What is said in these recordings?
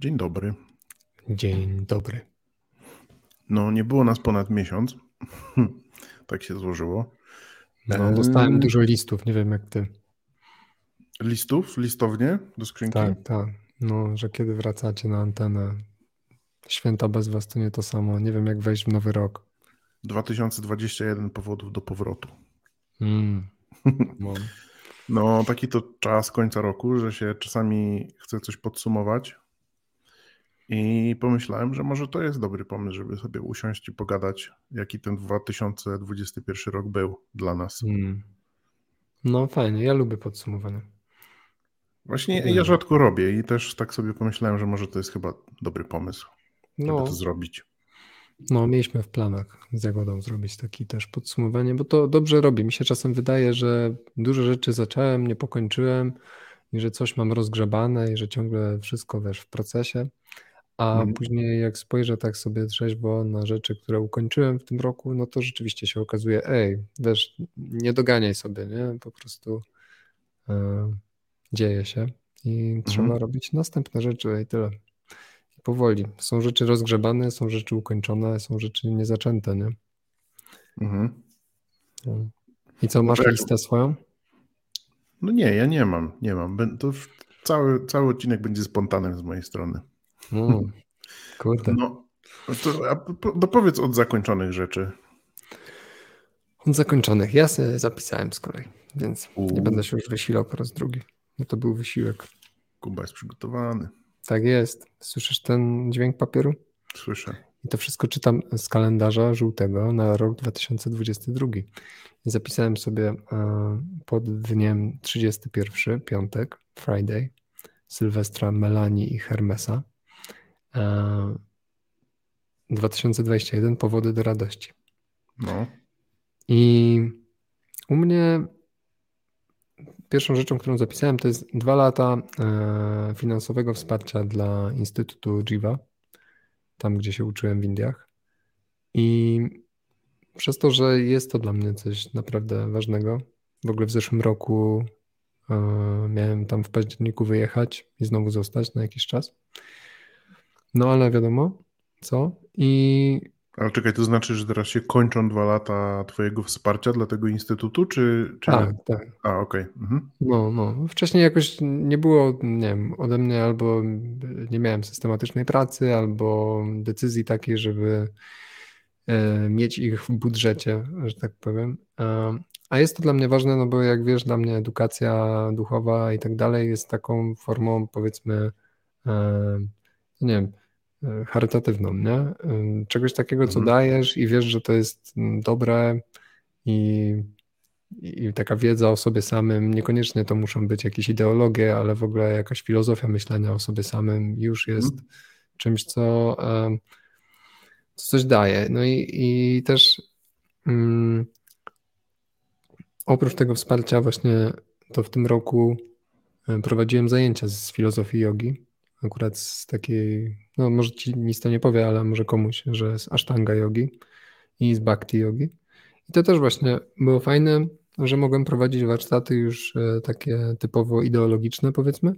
Dzień dobry. Dzień dobry. No, nie było nas ponad miesiąc. tak się złożyło. No, dostałem dużo listów, nie wiem jak ty. Listów? Listownie do skrzynki? Tak, tak. No, że kiedy wracacie na antenę. Święta bez was to nie to samo. Nie wiem jak wejść w nowy rok. 2021 powodów do powrotu. Mm. No. no, taki to czas końca roku, że się czasami chce coś podsumować. I pomyślałem, że może to jest dobry pomysł, żeby sobie usiąść i pogadać, jaki ten 2021 rok był dla nas. Mm. No fajnie, ja lubię podsumowanie. Właśnie ja rzadko robię i też tak sobie pomyślałem, że może to jest chyba dobry pomysł, żeby no. to zrobić. No, mieliśmy w planach z Jagodą zrobić taki też podsumowanie, bo to dobrze robi. Mi się czasem wydaje, że dużo rzeczy zacząłem, nie pokończyłem i że coś mam rozgrzebane i że ciągle wszystko wiesz w procesie. A mhm. później jak spojrzę tak sobie trzeźwo na rzeczy, które ukończyłem w tym roku, no to rzeczywiście się okazuje, ej, wiesz, nie doganiaj sobie, nie? Po prostu e, dzieje się i mhm. trzeba robić następne rzeczy i tyle. I powoli. Są rzeczy rozgrzebane, są rzeczy ukończone, są rzeczy niezaczęte, nie? Mhm. No. I co, masz listę swoją? No nie, ja nie mam, nie mam. To cały, cały odcinek będzie spontanem z mojej strony. Mm, kurde. No, to, a, powiedz od zakończonych rzeczy. Od zakończonych. Ja sobie zapisałem z kolei, więc U. nie będę się już wysilał po raz drugi. No to był wysiłek. Kuba jest przygotowany. Tak jest. Słyszysz ten dźwięk papieru? Słyszę. I to wszystko czytam z kalendarza żółtego na rok 2022. I zapisałem sobie e, pod dniem 31, piątek, Friday, Sylwestra, Melanii i Hermesa. 2021 powody do radości. No. I u mnie pierwszą rzeczą, którą zapisałem, to jest dwa lata e, finansowego wsparcia dla Instytutu Jiva, tam gdzie się uczyłem w Indiach. I przez to, że jest to dla mnie coś naprawdę ważnego, w ogóle w zeszłym roku e, miałem tam w październiku wyjechać i znowu zostać na jakiś czas. No ale wiadomo, co? I. Ale czekaj, to znaczy, że teraz się kończą dwa lata Twojego wsparcia dla tego instytutu, czy. czy... Tak, tak. A, okej. Okay. Mhm. No, no. Wcześniej jakoś nie było, nie wiem, ode mnie albo nie miałem systematycznej pracy, albo decyzji takiej, żeby e, mieć ich w budżecie, że tak powiem. A jest to dla mnie ważne, no bo jak wiesz, dla mnie edukacja duchowa i tak dalej jest taką formą, powiedzmy, e, nie wiem, E, charytatywną, nie? E, czegoś takiego, co mhm. dajesz i wiesz, że to jest mm, dobre i, i taka wiedza o sobie samym, niekoniecznie to muszą być jakieś ideologie, ale w ogóle jakaś filozofia myślenia o sobie samym już jest mhm. czymś, co, e, co coś daje. No i, i też um, oprócz tego wsparcia właśnie to w tym roku prowadziłem zajęcia z filozofii jogi akurat z takiej, no może ci nic to nie powie, ale może komuś, że z Ashtanga yogi i z Bhakti yogi. I to też właśnie było fajne, że mogłem prowadzić warsztaty już e, takie typowo ideologiczne, powiedzmy,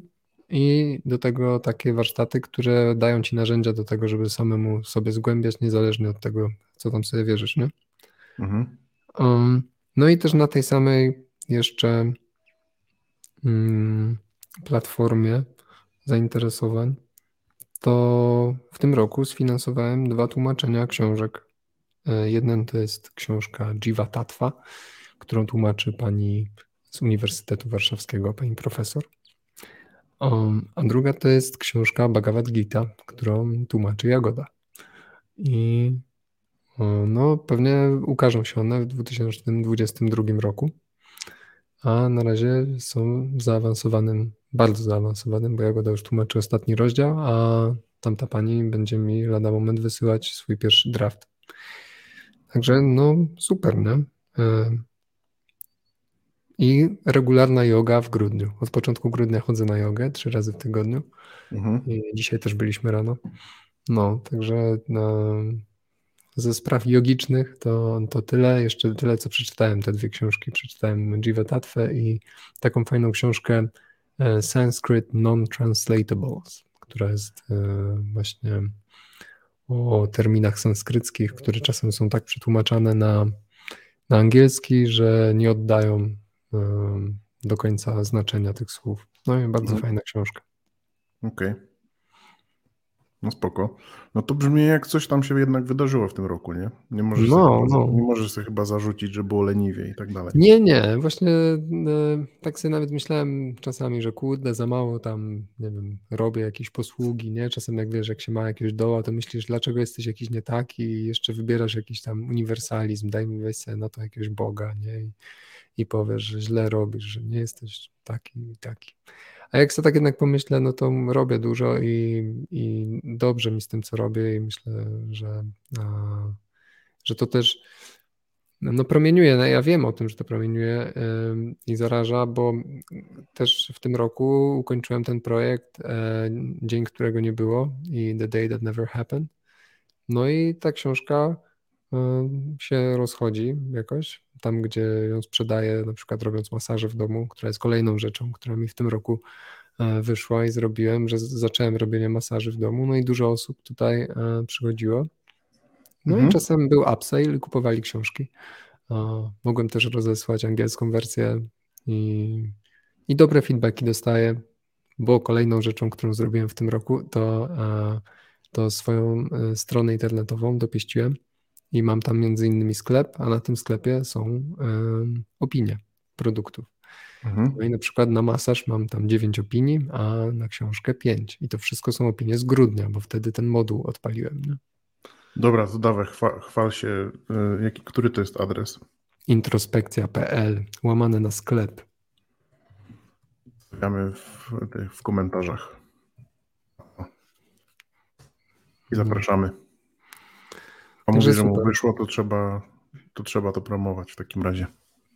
i do tego takie warsztaty, które dają ci narzędzia do tego, żeby samemu sobie zgłębiać, niezależnie od tego, co tam sobie wierzysz, nie? Mhm. Um, no i też na tej samej jeszcze um, platformie zainteresowań, to w tym roku sfinansowałem dwa tłumaczenia książek. E, jeden to jest książka Jiva Tattva, którą tłumaczy pani z Uniwersytetu Warszawskiego, pani profesor. A druga to jest książka Bhagavad Gita, którą tłumaczy Jagoda. I no, pewnie ukażą się one w 2022 roku. A na razie są w zaawansowanym bardzo zaawansowanym, bo Jagoda już tłumaczy ostatni rozdział, a tamta pani będzie mi lada moment wysyłać swój pierwszy draft. Także no super, nie? E, I regularna yoga w grudniu. Od początku grudnia chodzę na jogę trzy razy w tygodniu. Mhm. I dzisiaj też byliśmy rano. No, także no, ze spraw jogicznych to, to tyle. Jeszcze tyle, co przeczytałem, te dwie książki. Przeczytałem Jiva Tattva i taką fajną książkę E, Sanskrit Non-Translatables, która jest właśnie o terminach sanskryckich, które czasem są tak przetłumaczane na, na angielski, że nie oddają do końca znaczenia tych słów. No i bardzo mhm. fajna książka. Okej. Okay. No spoko. No to brzmi jak coś tam się jednak wydarzyło w tym roku, nie? Nie możesz, no, sobie, no. Nie możesz sobie chyba zarzucić, że było leniwie i tak dalej. Nie, nie. Właśnie e, tak sobie nawet myślałem czasami, że kurde, za mało tam, nie wiem, robię jakieś posługi, nie? Czasem jak wiesz, jak się ma jakieś doła, to myślisz, dlaczego jesteś jakiś nie taki i jeszcze wybierasz jakiś tam uniwersalizm, daj mi weź sobie na to jakiegoś Boga, nie? I, i powiesz, że źle robisz, że nie jesteś taki i taki. A jak sobie tak jednak pomyślę, no to robię dużo i, i dobrze mi z tym, co robię i myślę, że, a, że to też no promieniuje, no ja wiem o tym, że to promieniuje yy, i zaraża, bo też w tym roku ukończyłem ten projekt e, Dzień, którego nie było i The Day That Never Happened. No i ta książka się rozchodzi jakoś, tam gdzie ją sprzedaję, na przykład robiąc masaże w domu, która jest kolejną rzeczą, która mi w tym roku e, wyszła i zrobiłem, że zacząłem robienie masaży w domu, no i dużo osób tutaj e, przychodziło. No mhm. i czasem był upsale i kupowali książki. Mogłem też rozesłać angielską wersję i, i dobre feedbacki dostaję, bo kolejną rzeczą, którą zrobiłem w tym roku, to, e, to swoją stronę internetową dopieściłem i mam tam między innymi sklep, a na tym sklepie są opinie produktów. Mhm. No i na przykład na masaż mam tam 9 opinii, a na książkę 5. I to wszystko są opinie z grudnia, bo wtedy ten moduł odpaliłem. Nie? Dobra, to dawaj, chwal, chwal się. E, jaki, który to jest adres? Introspekcja.pl, łamane na sklep. Stawiamy w, w komentarzach. I zapraszamy. Mówi, że mu wyszło, to trzeba, to trzeba to promować w takim razie.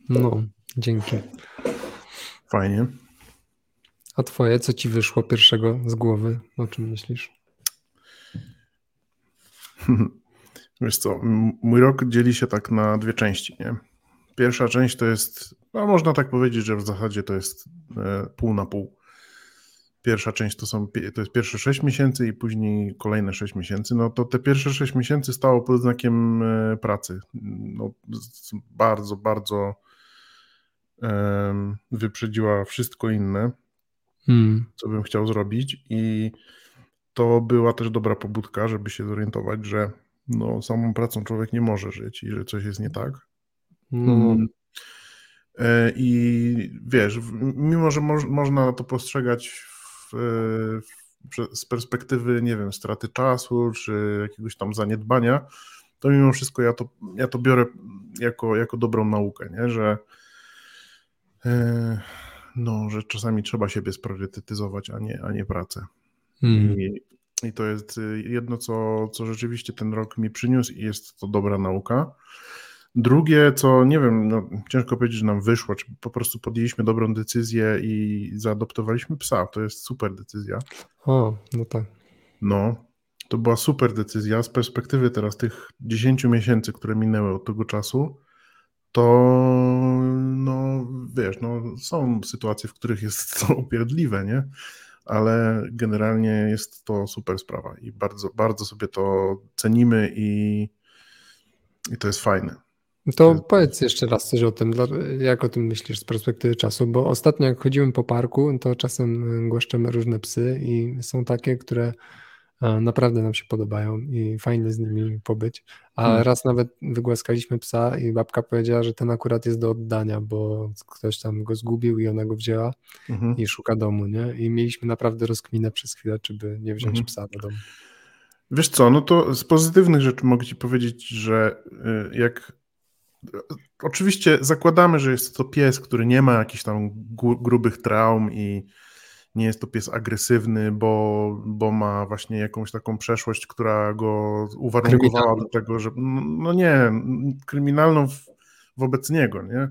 No, dzięki. Fajnie. A twoje, co ci wyszło pierwszego z głowy? O czym myślisz? Wiesz co, mój rok dzieli się tak na dwie części, nie? Pierwsza część to jest, no można tak powiedzieć, że w zasadzie to jest e, pół na pół pierwsza część to, są, to jest pierwsze 6 miesięcy i później kolejne 6 miesięcy, no to te pierwsze 6 miesięcy stało pod znakiem e, pracy. No, bardzo, bardzo wyprzedziła wszystko inne, hmm. co bym chciał zrobić i to była też dobra pobudka, żeby się zorientować, że no, samą pracą człowiek nie może żyć i że coś jest nie tak. Hmm. I wiesz, mimo że mo można to postrzegać z perspektywy, nie wiem, straty czasu czy jakiegoś tam zaniedbania, to mimo wszystko ja to, ja to biorę jako, jako dobrą naukę, nie? Że, e, no, że czasami trzeba siebie spriorytetyzować, a nie, a nie pracę. Hmm. I, I to jest jedno, co, co rzeczywiście ten rok mi przyniósł i jest to dobra nauka. Drugie, co nie wiem, no, ciężko powiedzieć, że nam wyszło, czy po prostu podjęliśmy dobrą decyzję i zaadoptowaliśmy psa. To jest super decyzja. O, no tak. No, to była super decyzja. Z perspektywy teraz tych 10 miesięcy, które minęły od tego czasu, to no wiesz, no, są sytuacje, w których jest to upierdliwe, nie? Ale generalnie jest to super sprawa i bardzo, bardzo sobie to cenimy i, i to jest fajne. To powiedz jeszcze raz coś o tym, jak o tym myślisz z perspektywy czasu, bo ostatnio jak chodziłem po parku, to czasem y, głaszczemy różne psy i są takie, które e, naprawdę nam się podobają i fajnie z nimi pobyć. A hmm. raz nawet wygłaskaliśmy psa i babka powiedziała, że ten akurat jest do oddania, bo ktoś tam go zgubił i ona go wzięła hmm. i szuka domu, nie? I mieliśmy naprawdę rozkminę przez chwilę, czy by nie wziąć hmm. psa do domu. Wiesz co, no to z pozytywnych rzeczy mogę ci powiedzieć, że y, jak Oczywiście zakładamy, że jest to pies, który nie ma jakichś tam grubych traum i nie jest to pies agresywny, bo, bo ma właśnie jakąś taką przeszłość, która go uwarunkowała do tego, że no nie, kryminalną wobec niego, nie?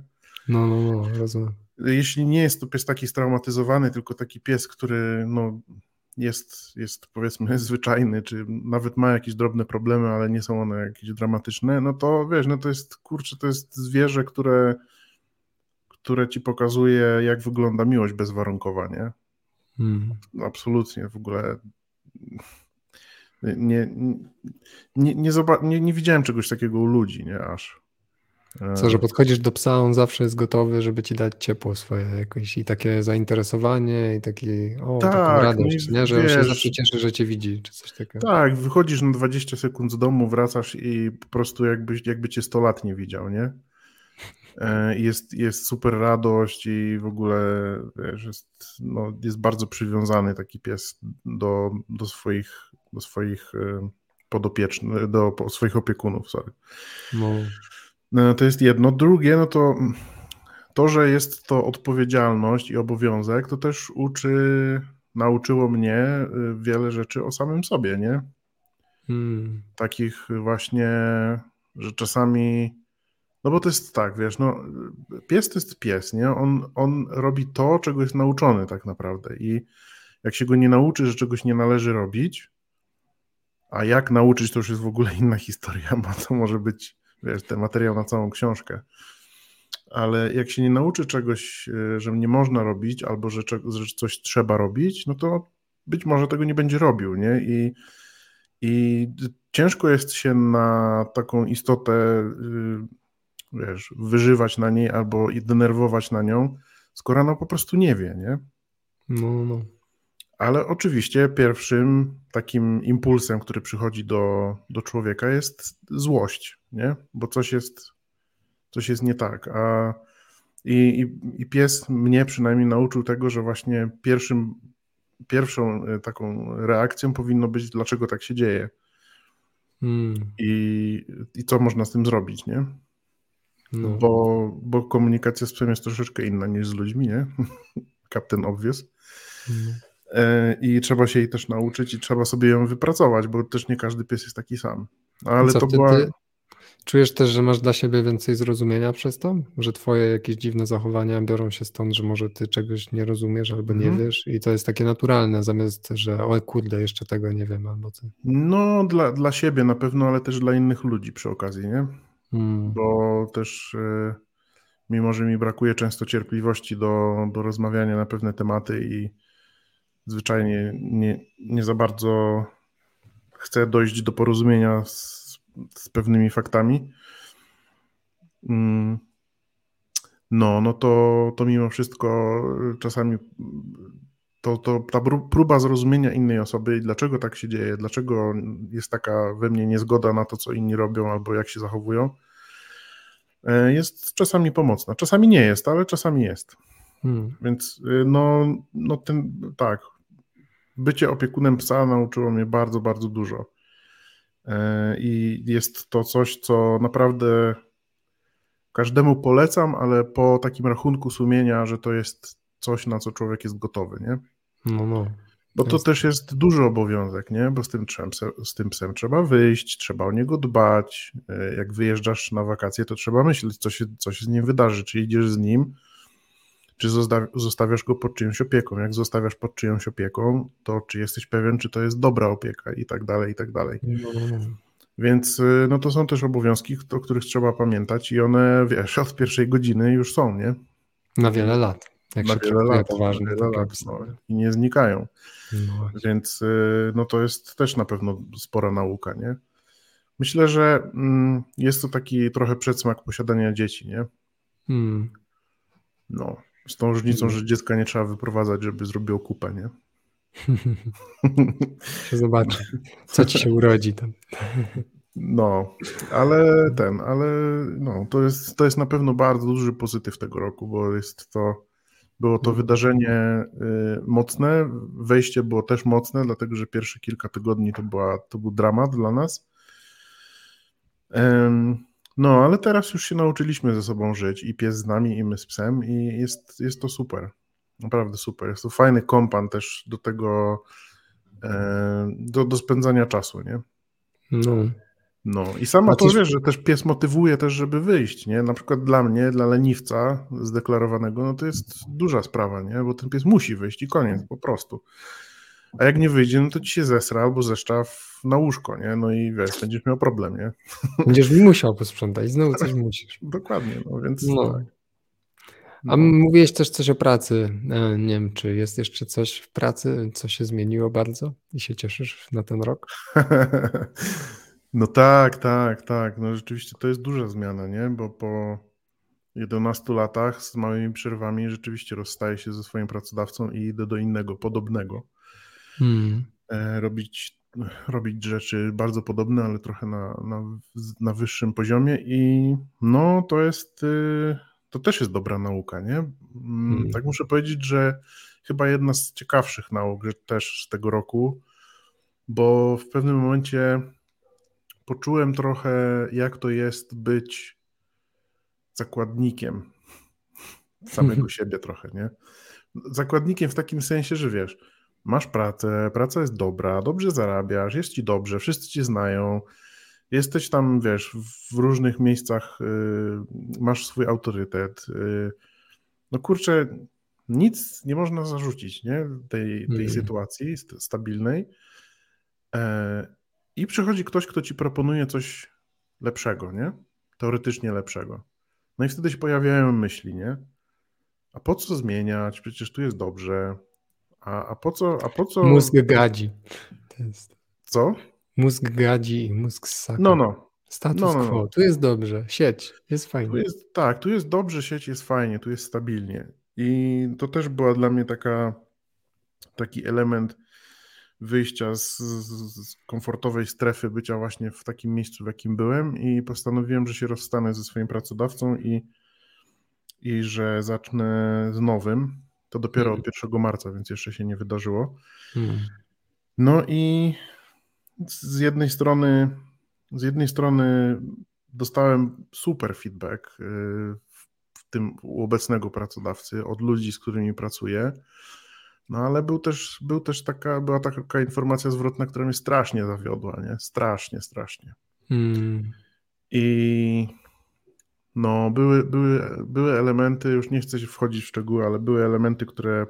No, no, no, rozumiem. Jeśli nie jest to pies taki straumatyzowany, tylko taki pies, który no, jest, jest powiedzmy zwyczajny, czy nawet ma jakieś drobne problemy, ale nie są one jakieś dramatyczne, no to wiesz, no to jest, kurczę, to jest zwierzę, które, które ci pokazuje, jak wygląda miłość bez warunkowania. Hmm. Absolutnie, w ogóle nie, nie, nie, nie, nie widziałem czegoś takiego u ludzi, nie aż. Co, że podchodzisz do psa, on zawsze jest gotowy, żeby ci dać ciepło swoje jakieś i takie zainteresowanie i taki, o, tak, taką radość, nie? że wiesz, on się zawsze cieszy, że cię widzi, czy coś takiego. Tak, wychodzisz na 20 sekund z domu, wracasz i po prostu jakbyś, jakby cię 100 lat nie widział, nie? E, jest, jest super radość i w ogóle wiesz, jest, no, jest bardzo przywiązany taki pies do, do swoich, do swoich e, podopiecznych, do swoich opiekunów, sorry. No. No, to jest jedno. Drugie, no to to, że jest to odpowiedzialność i obowiązek, to też uczy, nauczyło mnie y, wiele rzeczy o samym sobie, nie? Hmm. Takich właśnie, że czasami, no bo to jest tak, wiesz, no pies to jest pies, nie? On, on robi to, czego jest nauczony tak naprawdę i jak się go nie nauczy, że czegoś nie należy robić, a jak nauczyć, to już jest w ogóle inna historia, bo to może być wiesz, ten materiał na całą książkę. Ale jak się nie nauczy czegoś, e, że nie można robić, albo że, coś trzeba robić, no to być może tego nie będzie robił, nie? I, i ciężko jest się na taką istotę, y, wiesz, wyżywać na niej albo denerwować na nią, skoro ona po prostu nie wie, nie? No, no. Ale oczywiście pierwszym takim impulsem, który przychodzi do, do człowieka jest złość, nie? Bo coś jest, coś jest nie tak. A i, i, I pies mnie przynajmniej nauczył tego, że właśnie pierwszym, pierwszą e, taką reakcją powinno być, dlaczego tak się dzieje. Hmm. I, I co można z tym zrobić, nie? No. Bo, bo komunikacja z psem jest troszeczkę inna niż z ludźmi, nie? Captain Obvious. Hmm. E, i trzeba się jej też nauczyć i trzeba sobie ją wypracować, bo też nie każdy pies jest taki sam. Ale Co, to była... Czujesz też, że masz dla siebie więcej zrozumienia przez to? Że twoje jakieś dziwne zachowania biorą się stąd, że może ty czegoś nie rozumiesz albo nie mhm. wiesz i to jest takie naturalne, zamiast, że o kurde, jeszcze tego nie wiem albo co. No, dla, dla siebie na pewno, ale też dla innych ludzi przy okazji, nie? Hmm. Bo też y, mimo, że mi brakuje często cierpliwości do, do rozmawiania na pewne tematy i zwyczajnie nie, nie za bardzo chcę dojść do porozumienia z, z pewnymi faktami. Mm. No, no to, to mimo wszystko czasami to, to ta próba zrozumienia innej osoby, dlaczego tak się dzieje, dlaczego jest taka we mnie niezgoda na to, co inni robią albo jak się zachowują, e, jest czasami pomocna. Czasami nie jest, ale czasami jest. Hmm. Więc y, no, no ten, tak, bycie opiekunem psa nauczyło mnie bardzo, bardzo dużo. E, I jest to coś, co naprawdę każdemu polecam, ale po takim rachunku sumienia, że to jest coś, na co człowiek jest gotowy, nie? No, no. Bo to jest... też jest duży obowiązek, nie? Bo z tym, psem, z tym psem trzeba wyjść, trzeba o niego dbać. E, jak wyjeżdżasz na wakacje, to trzeba myśleć, co się, co się z nim wydarzy. Czy idziesz z nim, czy zostawiasz go pod czyjąś opieką. Jak zostawiasz pod czyjąś opieką, to czy jesteś pewien, czy to jest dobra opieka i tak dalej, i tak dalej. No, no, no. Więc y, no to są też obowiązki, o których trzeba pamiętać i one, wiesz, od pierwszej godziny już są, nie? Na wiele lat. Jak na wiele lat, poważnie, na wiele lat no, i nie znikają. No Więc y, no to jest też na pewno spora nauka, nie? Myślę, że mm, jest to taki trochę przedsmak posiadania dzieci, nie? Hmm. No, z tą różnicą, że dziecka nie trzeba wyprowadzać, żeby zrobiło kupę, nie? Zobaczy, co ci się urodzi tam. No, ale ten, ale no, to jest, to jest na pewno bardzo duży pozytyw tego roku, bo jest to, było to wydarzenie y, mocne, wejście było też mocne, dlatego że pierwsze kilka tygodni to, była, to był dramat dla nas. No, ale teraz już się nauczyliśmy ze sobą żyć i pies z nami, i my z psem, i jest, jest to super. Naprawdę super. Jest to fajny kompan też do tego, e, do, do spędzania czasu, nie? No. No i sama to wiesz, że też pies motywuje też, żeby wyjść, nie? Na przykład dla mnie, dla leniwca zdeklarowanego, no to jest duża sprawa, nie? Bo ten pies musi wyjść i koniec, po prostu. A jak nie wyjdzie, no to ci się zesra albo zeszcza na łóżko, nie? No i wiesz, będziesz miał problem, nie? Będziesz musiał posprzątać, znowu coś musisz. Dokładnie, no więc no. Tak. No. A mówiłeś też coś o pracy. E, nie wiem, czy jest jeszcze coś w pracy, co się zmieniło bardzo i się cieszysz na ten rok? No tak, tak, tak. No rzeczywiście to jest duża zmiana, nie? Bo po 11 latach z małymi przerwami rzeczywiście rozstaję się ze swoim pracodawcą i idę do innego, podobnego. Hmm. E, robić, robić rzeczy bardzo podobne, ale trochę na, na, na wyższym poziomie i no to jest, y, to też jest dobra nauka, nie? Mm, hmm. Tak muszę powiedzieć, że chyba jedna z ciekawszych nauk też z tego roku, bo w pewnym momencie poczułem trochę, jak to jest być zakładnikiem samego siebie trochę, nie? Zakładnikiem w takim sensie, że wiesz, masz pracę, praca jest dobra, dobrze zarabiasz, jest ci dobrze, wszyscy cię znają, jesteś tam, wiesz, w różnych miejscach, yy, masz swój autorytet. Yy, no kurczę, nic nie można zarzucić, nie? Tej, tej mm. sytuacji stabilnej. E, I przychodzi ktoś, kto ci proponuje coś lepszego, nie? Teoretycznie lepszego. No i wtedy się pojawiają myśli, nie? A po co zmieniać? Przecież tu jest dobrze. A, a po co? A po co? Mózg gadzi. Jest... Co? Mózg gadzi i mózg ssaka. No, no. Status no, no, no. quo. Tu jest dobrze. Sieć. Jest fajnie. Tu jest, tak, tu jest dobrze, sieć jest fajnie, tu jest stabilnie. I to też była dla mnie taka, taki element wyjścia z, z, komfortowej strefy bycia właśnie w takim miejscu, w jakim byłem i postanowiłem, że się rozstanę ze swoim pracodawcą i, i że zacznę z nowym. To dopiero od 1 mhm. marca, więc jeszcze się nie wydarzyło. Hmm. No i z jednej strony z jednej strony dostałem super feedback y, w tym u obecnego pracodawcy, od ludzi, z którymi pracuję. No ale był też, był też taka, była taka informacja zwrotna, która mnie strasznie zawiodła, nie? Strasznie, strasznie. Hmm. I no, były, były, były elementy, już nie chcę się wchodzić w szczegóły, ale były elementy, które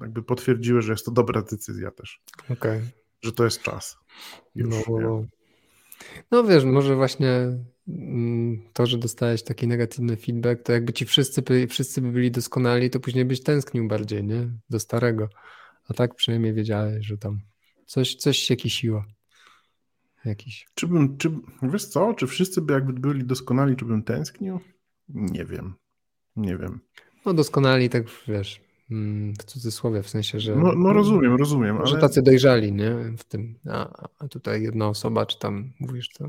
jakby potwierdziły, że jest to dobra decyzja też. Okay. Że to jest czas. Już, no, no wiesz, może właśnie mm, to, że dostałeś taki negatywny feedback, to jakby ci wszyscy, wszyscy by byli doskonali, to później byś tęsknił bardziej, nie? Do starego. A tak przynajmniej wiedziałeś, że tam coś, coś się kisiło. Jakiś. Czy bym, czy, wiesz co, czy wszyscy by jakby byli doskonali, czy bym tęsknił? Nie wiem. Nie wiem. No doskonali, tak wiesz, mm, w cudzysłowie, w sensie, że... No, no rozumiem, rozumiem. Że ale... tacy dojrzali, nie? W tym, a, a tutaj jedna osoba, czy tam mówisz to...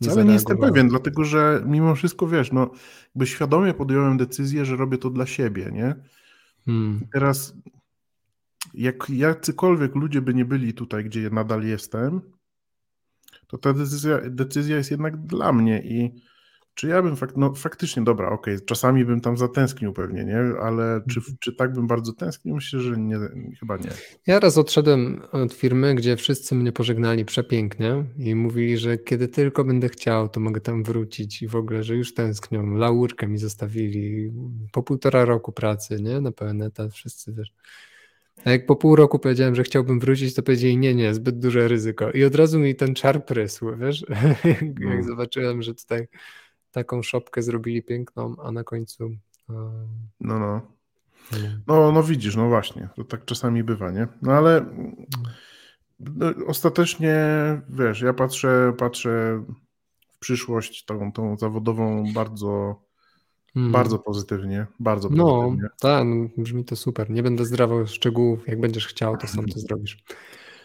Nie Wcale nie jestem pewien, dlatego że mimo wszystko, wiesz, no jakby świadomie podjąłem decyzję, że robię to dla siebie, nie? Hmm. teraz jak jacykolwiek ludzie by nie byli tutaj, gdzie nadal jestem, to ta decyzja, decyzja jest jednak dla mnie i czy ja bym fak, no faktycznie, dobra, okej, okay, czasami bym tam zatęsknił pewnie, nie? Ale czy, mhm. czy tak bym bardzo tęsknił? Myślę, że nie, chyba nie. Ja raz odszedłem od firmy, gdzie wszyscy mnie pożegnali przepięknie i mówili, że kiedy tylko będę chciał, to mogę tam wrócić i w ogóle, że już tęsknią. Laurkę mi zostawili po półtora roku pracy, nie? Na pełen etat, wszyscy wiesz. A jak po pół roku powiedziałem, że chciałbym wrócić, to powiedzieli nie, nie, zbyt duże ryzyko. I od razu mi ten czar prysł, wiesz? jak mm. zobaczyłem, że tutaj taką szopkę zrobili piękną, a na końcu... No, no. No, no widzisz, no właśnie, to tak czasami bywa, nie? No ale no, ostatecznie, wiesz, ja patrzę, patrzę w przyszłość tą, tą zawodową bardzo Hmm. Bardzo pozytywnie, bardzo no, pozytywnie. No, tak, no, brzmi to super. Nie będę zdrawał szczegółów. Jak będziesz chciał, to sam to zrobisz.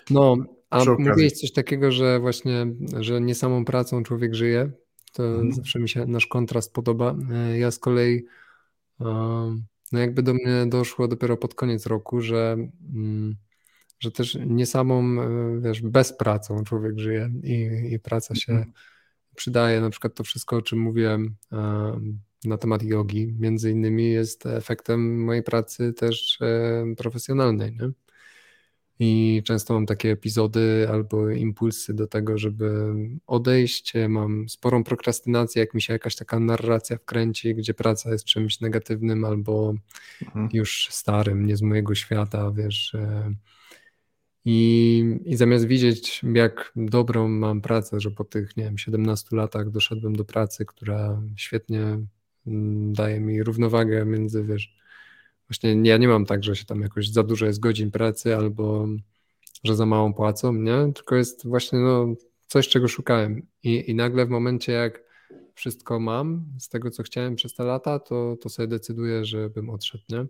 No, a mówiłeś coś takiego, że właśnie, że nie samą pracą człowiek żyje. To hmm. zawsze mi się nasz kontrast podoba. E, ja z kolei, no jakby do mnie doszło dopiero pod koniec roku, że, mm, że też nie samą, e, wiesz, bez pracą człowiek żyje i, i praca się hmm. przydaje. Na przykład to wszystko, o czym mówiłem na temat jogi, między innymi jest efektem mojej pracy też e, profesjonalnej. Nie? I często mam takie epizody albo impulsy do tego, żeby odejść. Mam sporą prokrastynację, jak mi się jakaś taka narracja wkręci, gdzie praca jest czymś negatywnym albo mhm. już starym, nie z mojego świata, wiesz. E, I, I zamiast widzieć, jak dobrą mam pracę, że po tych, nie wiem, 17 latach doszedłem do pracy, która świetnie daje mi równowagę między, wiesz, właśnie ja nie mam tak, że się tam jakoś za dużo jest godzin pracy albo że za małą płacą, nie? Tylko jest właśnie no, coś, czego szukałem. I, I nagle w momencie, jak wszystko mam z tego, co chciałem przez te lata, to, to sobie decyduję, żebym odszedł, nie?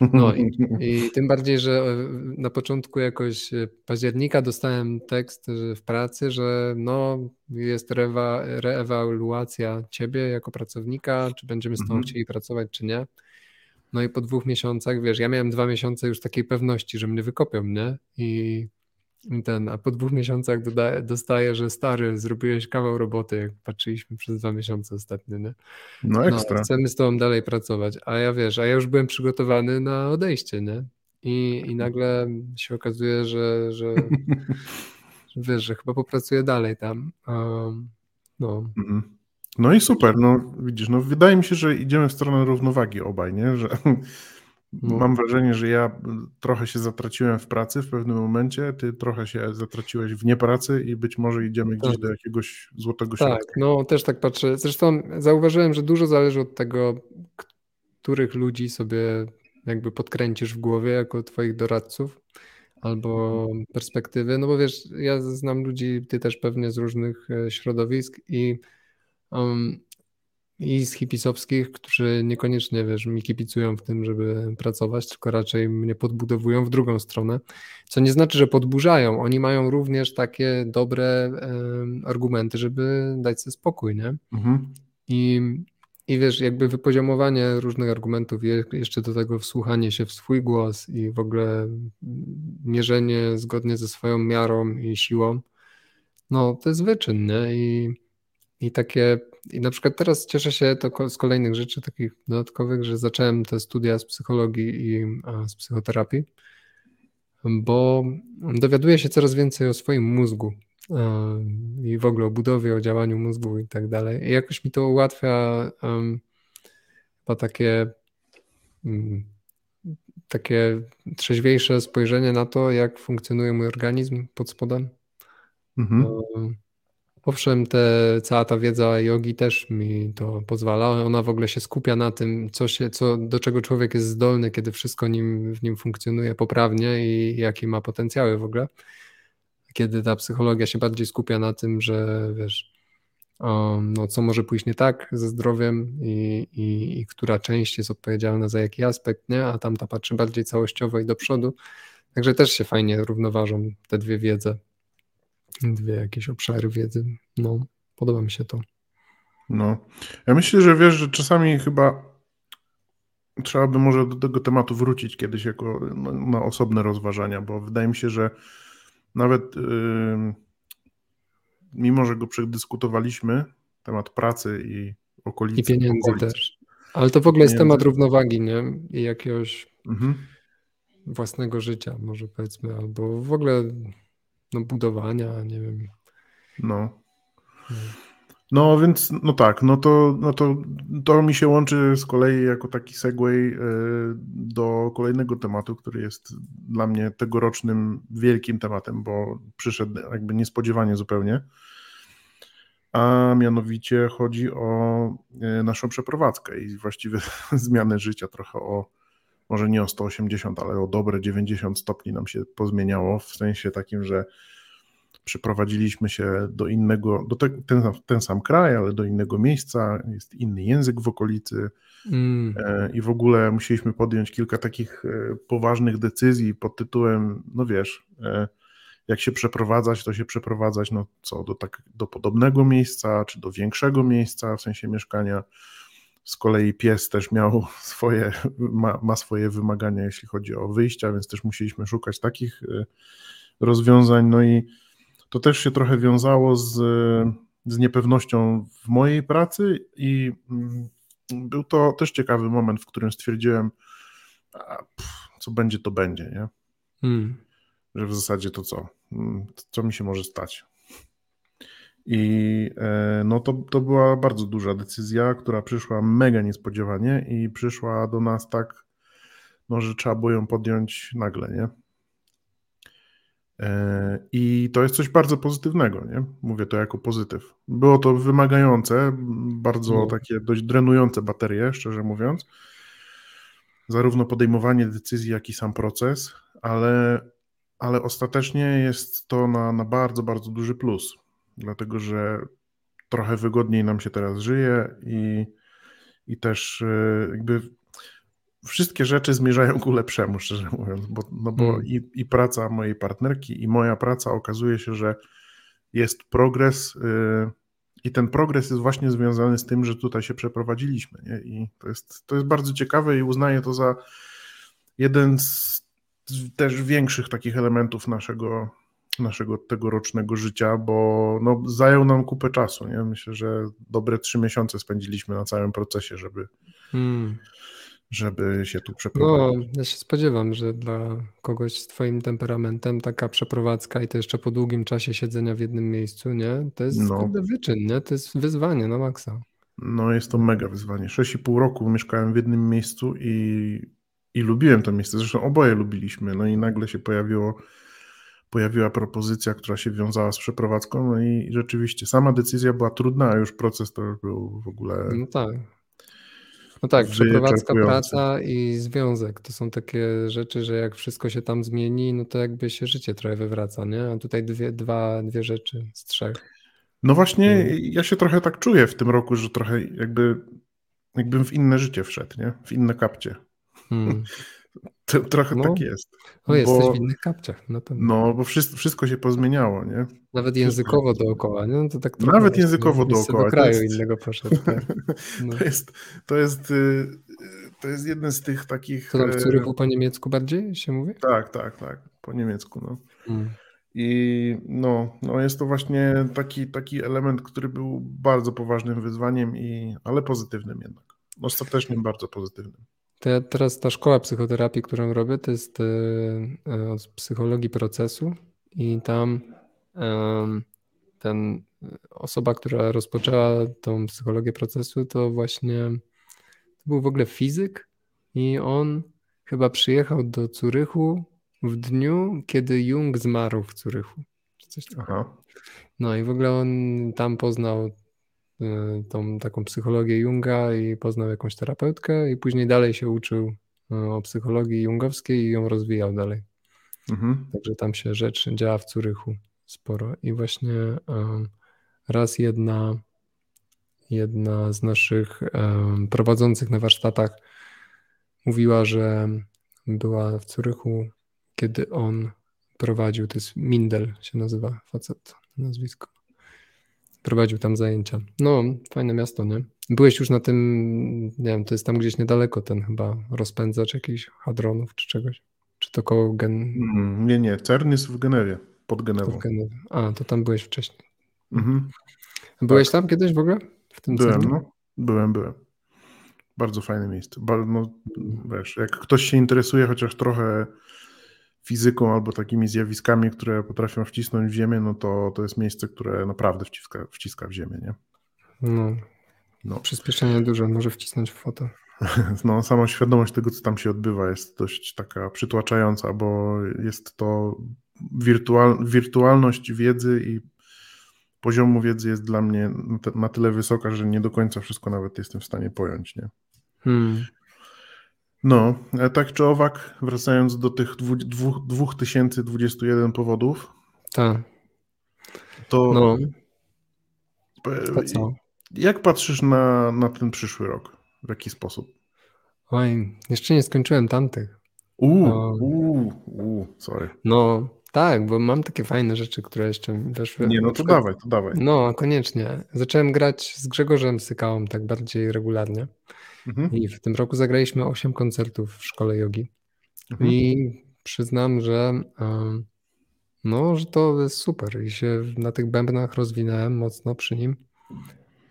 No i, i, tym bardziej, że e, na początku jakoś e, października dostałem tekst w pracy, że no jest rewa, reewaluacja ciebie jako pracownika, czy będziemy z tobą mhm. chcieli pracować, czy nie. No i po dwóch miesiącach, wiesz, ja miałem dwa miesiące już takiej pewności, że mnie wykopią, nie? I ten, a po dwóch miesiącach dodaję, dostaję, że stary, zrobiłeś kawał roboty, jak patrzyliśmy przez dwa miesiące ostatnio, nie? No ekstra. No, chcemy z tobą dalej pracować, a ja wiesz, a ja już byłem przygotowany na odejście, nie? I, i nagle się okazuje, że, że, wiesz, że chyba popracuję dalej tam. Um, no. Mhm. No i super, no widzisz, no wydaje mi się, że idziemy w stronę równowagi obaj, nie? Że no. Mam wrażenie, że ja trochę się zatraciłem w pracy w pewnym momencie, ty trochę się zatraciłeś w niepracy i być może idziemy gdzieś tak. do jakiegoś złotego tak, środka. Tak, no też tak patrzę. Zresztą zauważyłem, że dużo zależy od tego, których ludzi sobie jakby podkręcisz w głowie jako twoich doradców albo mhm. perspektywy, no bo wiesz, ja znam ludzi, ty też pewnie z różnych e, środowisk i um, i z hipisowskich, którzy niekoniecznie, wiesz, mi kipicują w tym, żeby pracować, tylko raczej mnie podbudowują w drugą stronę, co nie znaczy, że podburzają. Oni mają również takie dobre argumenty, żeby dać sobie spokój, nie? Mhm. I, I wiesz, jakby wypoziomowanie różnych argumentów, jeszcze do tego wsłuchanie się w swój głos i w ogóle mierzenie zgodnie ze swoją miarą i siłą, no to jest wyczyn, nie? I i takie, i na przykład teraz cieszę się to z kolejnych rzeczy takich dodatkowych, że zacząłem te studia z psychologii i z psychoterapii, bo dowiaduję się coraz więcej o swoim mózgu i w ogóle o budowie, o działaniu mózgu i tak dalej. I jakoś mi to ułatwia um, chyba takie um, takie trzeźwiejsze spojrzenie na to, jak funkcjonuje mój organizm pod spodem. Mhm. Um, Owszem, te, cała ta wiedza jogi też mi to pozwala. Ona w ogóle się skupia na tym, co się, co, do czego człowiek jest zdolny, kiedy wszystko nim, w nim funkcjonuje poprawnie i jakie ma potencjały w ogóle. Kiedy ta psychologia się bardziej skupia na tym, że wiesz, um, no, co może pójść nie tak ze zdrowiem i, i, i która część jest odpowiedzialna za jaki aspekt, nie? a tamta patrzy bardziej całościowo i do przodu. Także też się fajnie równoważą te dwie wiedze dwie jakieś obszary wiedzy. No, podoba mi się to. No, ja myślę, że wiesz, że czasami chyba trzeba by może do tego tematu wrócić kiedyś jako na, na osobne rozważania, bo wydaje mi się, że nawet yy, mimo, że go przedyskutowaliśmy, temat pracy i okolicy. I pieniędzy okolicy. też. Ale to w ogóle jest temat równowagi, nie? I jakiegoś mhm. własnego życia, może powiedzmy, albo w ogóle no, budowania, nie wiem. No. No więc, no tak, no to, no to, to mi się łączy z kolei jako taki segway e, do kolejnego tematu, który jest dla mnie tegorocznym wielkim tematem, bo przyszedł jakby niespodziewanie zupełnie. A mianowicie chodzi o e, naszą przeprowadzkę i właściwie zmianę życia trochę o może nie o 180, ale o dobre 90 stopni nam się pozmieniało, w sensie takim, że przeprowadziliśmy się do innego, do te, ten, ten sam kraj, ale do innego miejsca, jest inny język w okolicy mm. E, i w ogóle musieliśmy podjąć kilka takich e, poważnych decyzji pod tytułem, no wiesz, e, jak się przeprowadzać, to się przeprowadzać, no co, do, tak, do podobnego miejsca, czy do większego miejsca, w sensie mieszkania, z kolei pies też miał swoje, ma, ma swoje wymagania, jeśli chodzi o wyjścia, więc też musieliśmy szukać takich e, rozwiązań. No i to też się trochę wiązało z, z niepewnością w mojej pracy i mm, był to też ciekawy moment, w którym stwierdziłem, pff, co będzie, to będzie, nie? Hmm. Że w zasadzie to co? Mm, co mi się może stać? I e, no to, to była bardzo duża decyzja, która przyszła mega niespodziewanie i przyszła do nas tak, no, że trzeba było ją podjąć nagle, nie? E, I to jest coś bardzo pozytywnego, nie? Mówię to jako pozytyw. Było to wymagające, bardzo no. takie dość drenujące baterie, szczerze mówiąc. Zarówno podejmowanie decyzji, jak i sam proces, ale, ale ostatecznie jest to na, na bardzo, bardzo duży plus. Dlatego, że trochę wygodniej nam się teraz żyje i, i też e, jakby wszystkie rzeczy zmierzają ku lepszemu, szczerze mówiąc, bo, no bo hmm. i, i, praca mojej partnerki, i moja praca okazuje się, że jest progres yy, i ten progres jest właśnie związany z tym, że tutaj się przeprowadziliśmy. Nie? I to jest, to jest bardzo ciekawe i uznaję to za jeden z też większych takich elementów naszego, naszego tegorocznego życia, bo no, zajął nam kupę czasu. Nie? Myślę, że dobre trzy miesiące spędziliśmy na całym procesie, żeby, hmm żeby się tu przeprowadzić. No, ja się spodziewam, że dla kogoś z twoim temperamentem taka przeprowadzka i to jeszcze po długim czasie siedzenia w jednym miejscu, nie? To jest no. wyczyn, nie? To jest wyzwanie na maksa. No jest to mega wyzwanie. 6,5 roku mieszkałem w jednym miejscu i, i lubiłem to miejsce. Zresztą oboje lubiliśmy. No i nagle się pojawiło, pojawiła propozycja, która się wiązała z przeprowadzką. No i rzeczywiście sama decyzja była trudna, a już proces to już był w ogóle. No tak. No tak, przeprowadzka, praca i związek to są takie rzeczy, że jak wszystko się tam zmieni, no to jakby się życie trochę wywraca, nie? A tutaj dwie, dwa, dwie rzeczy z trzech. No właśnie, hmm. ja się trochę tak czuję w tym roku, że trochę jakby jakbym w inne życie wszedł, nie? W inne kapcie. Hmm. To, trochę no, tak jest. O, jesteś w innych kapciach. No, no bo wszystko, wszystko się pozmieniało, nie? Nawet językowo dookoła, nie? No to tak Nawet językowo dookoła. Do kraju jest... innego poszedł. Tak. No. To, jest, to, jest, y, to jest jeden z tych takich... To tam w y, Curychu po niemiecku bardziej się mówi? Tak, tak, tak. Po niemiecku, no. Hmm. I no, no jest to właśnie taki, taki element, który był bardzo poważnym wyzwaniem, i, ale pozytywnym jednak. Ostatecznie bardzo pozytywnym. To ja teraz ta szkoła psychoterapii, którą robię, to jest e, e, od psychologii procesu i tam ten osoba, która rozpoczęła tą psychologię procesu, to właśnie to był w ogóle fizyk i on chyba przyjechał do Curychu w dniu, kiedy Jung zmarł w Curychu. Coś Aha. No i w ogóle on tam poznał tą taką psychologię Junga i poznał jakąś terapeutkę i później dalej się uczył y, o psychologii jungowskiej i ją rozwijał dalej. Mhm. Także tam się rzecz działa w Curychu sporo. I właśnie y, raz jedna, jedna z naszych prowadzących na warsztatach mówiła, że była w Curychu, kiedy on prowadził, to jest Mindel się nazywa facet nazwisko prowadził tam zajęcia. No, fajne miasto, nie? Byłeś już na tym, nie wiem, to jest tam gdzieś niedaleko ten chyba rozpędzacz jakichś hadronów czy czegoś? Czy to koło Gen... Mm, nie, nie, CERN jest w Genewie, pod Genewą. Genewie. A, to tam byłeś wcześniej. Mhm. Byłeś tak. tam kiedyś w ogóle? W tym byłem, no. Byłem, byłem. Bardzo fajne miejsce. no, mm. wiesz, jak ktoś się interesuje chociaż trochę fizyką albo takimi zjawiskami, które potrafią wcisnąć w ziemię, no to to jest miejsce, które naprawdę wciska, wciska w ziemię, nie? No. no. Przyspieszenie duże może wcisnąć w foto. No, sama świadomość tego, co tam się odbywa, jest dość taka przytłaczająca, bo jest to wirtual, wirtualność wiedzy i poziomu wiedzy jest dla mnie na tyle wysoka, że nie do końca wszystko nawet jestem w stanie pojąć, nie? Hmm. No, tak czy owak, wracając do tych 2021 powodów. Tak. To. No. co? Jak patrzysz na, na ten przyszły rok? W jaki sposób? Oj, jeszcze nie skończyłem tamtych. Uuu, uuu, uuu, sorry. No, tak, bo mam takie fajne rzeczy, które jeszcze weszły. Nie, no to przykład, dawaj, to dawaj. No, koniecznie. Zacząłem grać z Grzegorzem Sykałą tak bardziej regularnie. Mhm. I w tym roku zagraliśmy 8 koncertów w szkole jogi. Mhm. I przyznam, że no, że to jest super. I się na tych bębnach rozwinąłem mocno przy nim.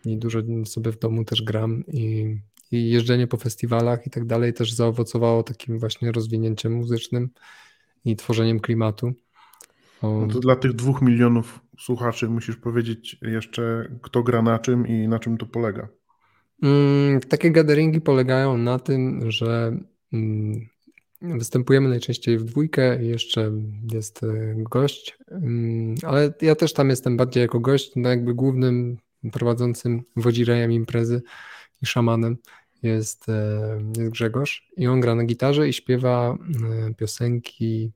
I dużo sobie w domu też gram i, i jeżdżenie po festiwalach i tak dalej też zaowocowało takim właśnie rozwinięciem muzycznym i tworzeniem klimatu. No to dla tych dwóch milionów słuchaczy musisz powiedzieć jeszcze, kto gra na czym i na czym to polega. Mm, takie gatheringi polegają na tym, że mm, Występujemy najczęściej w dwójkę jeszcze jest e, gość, mm, ale ja też tam jestem bardziej jako gość, no jakby głównym prowadzącym wodzirejem imprezy i szamanem jest, e, jest Grzegorz i on gra na gitarze i śpiewa e, piosenki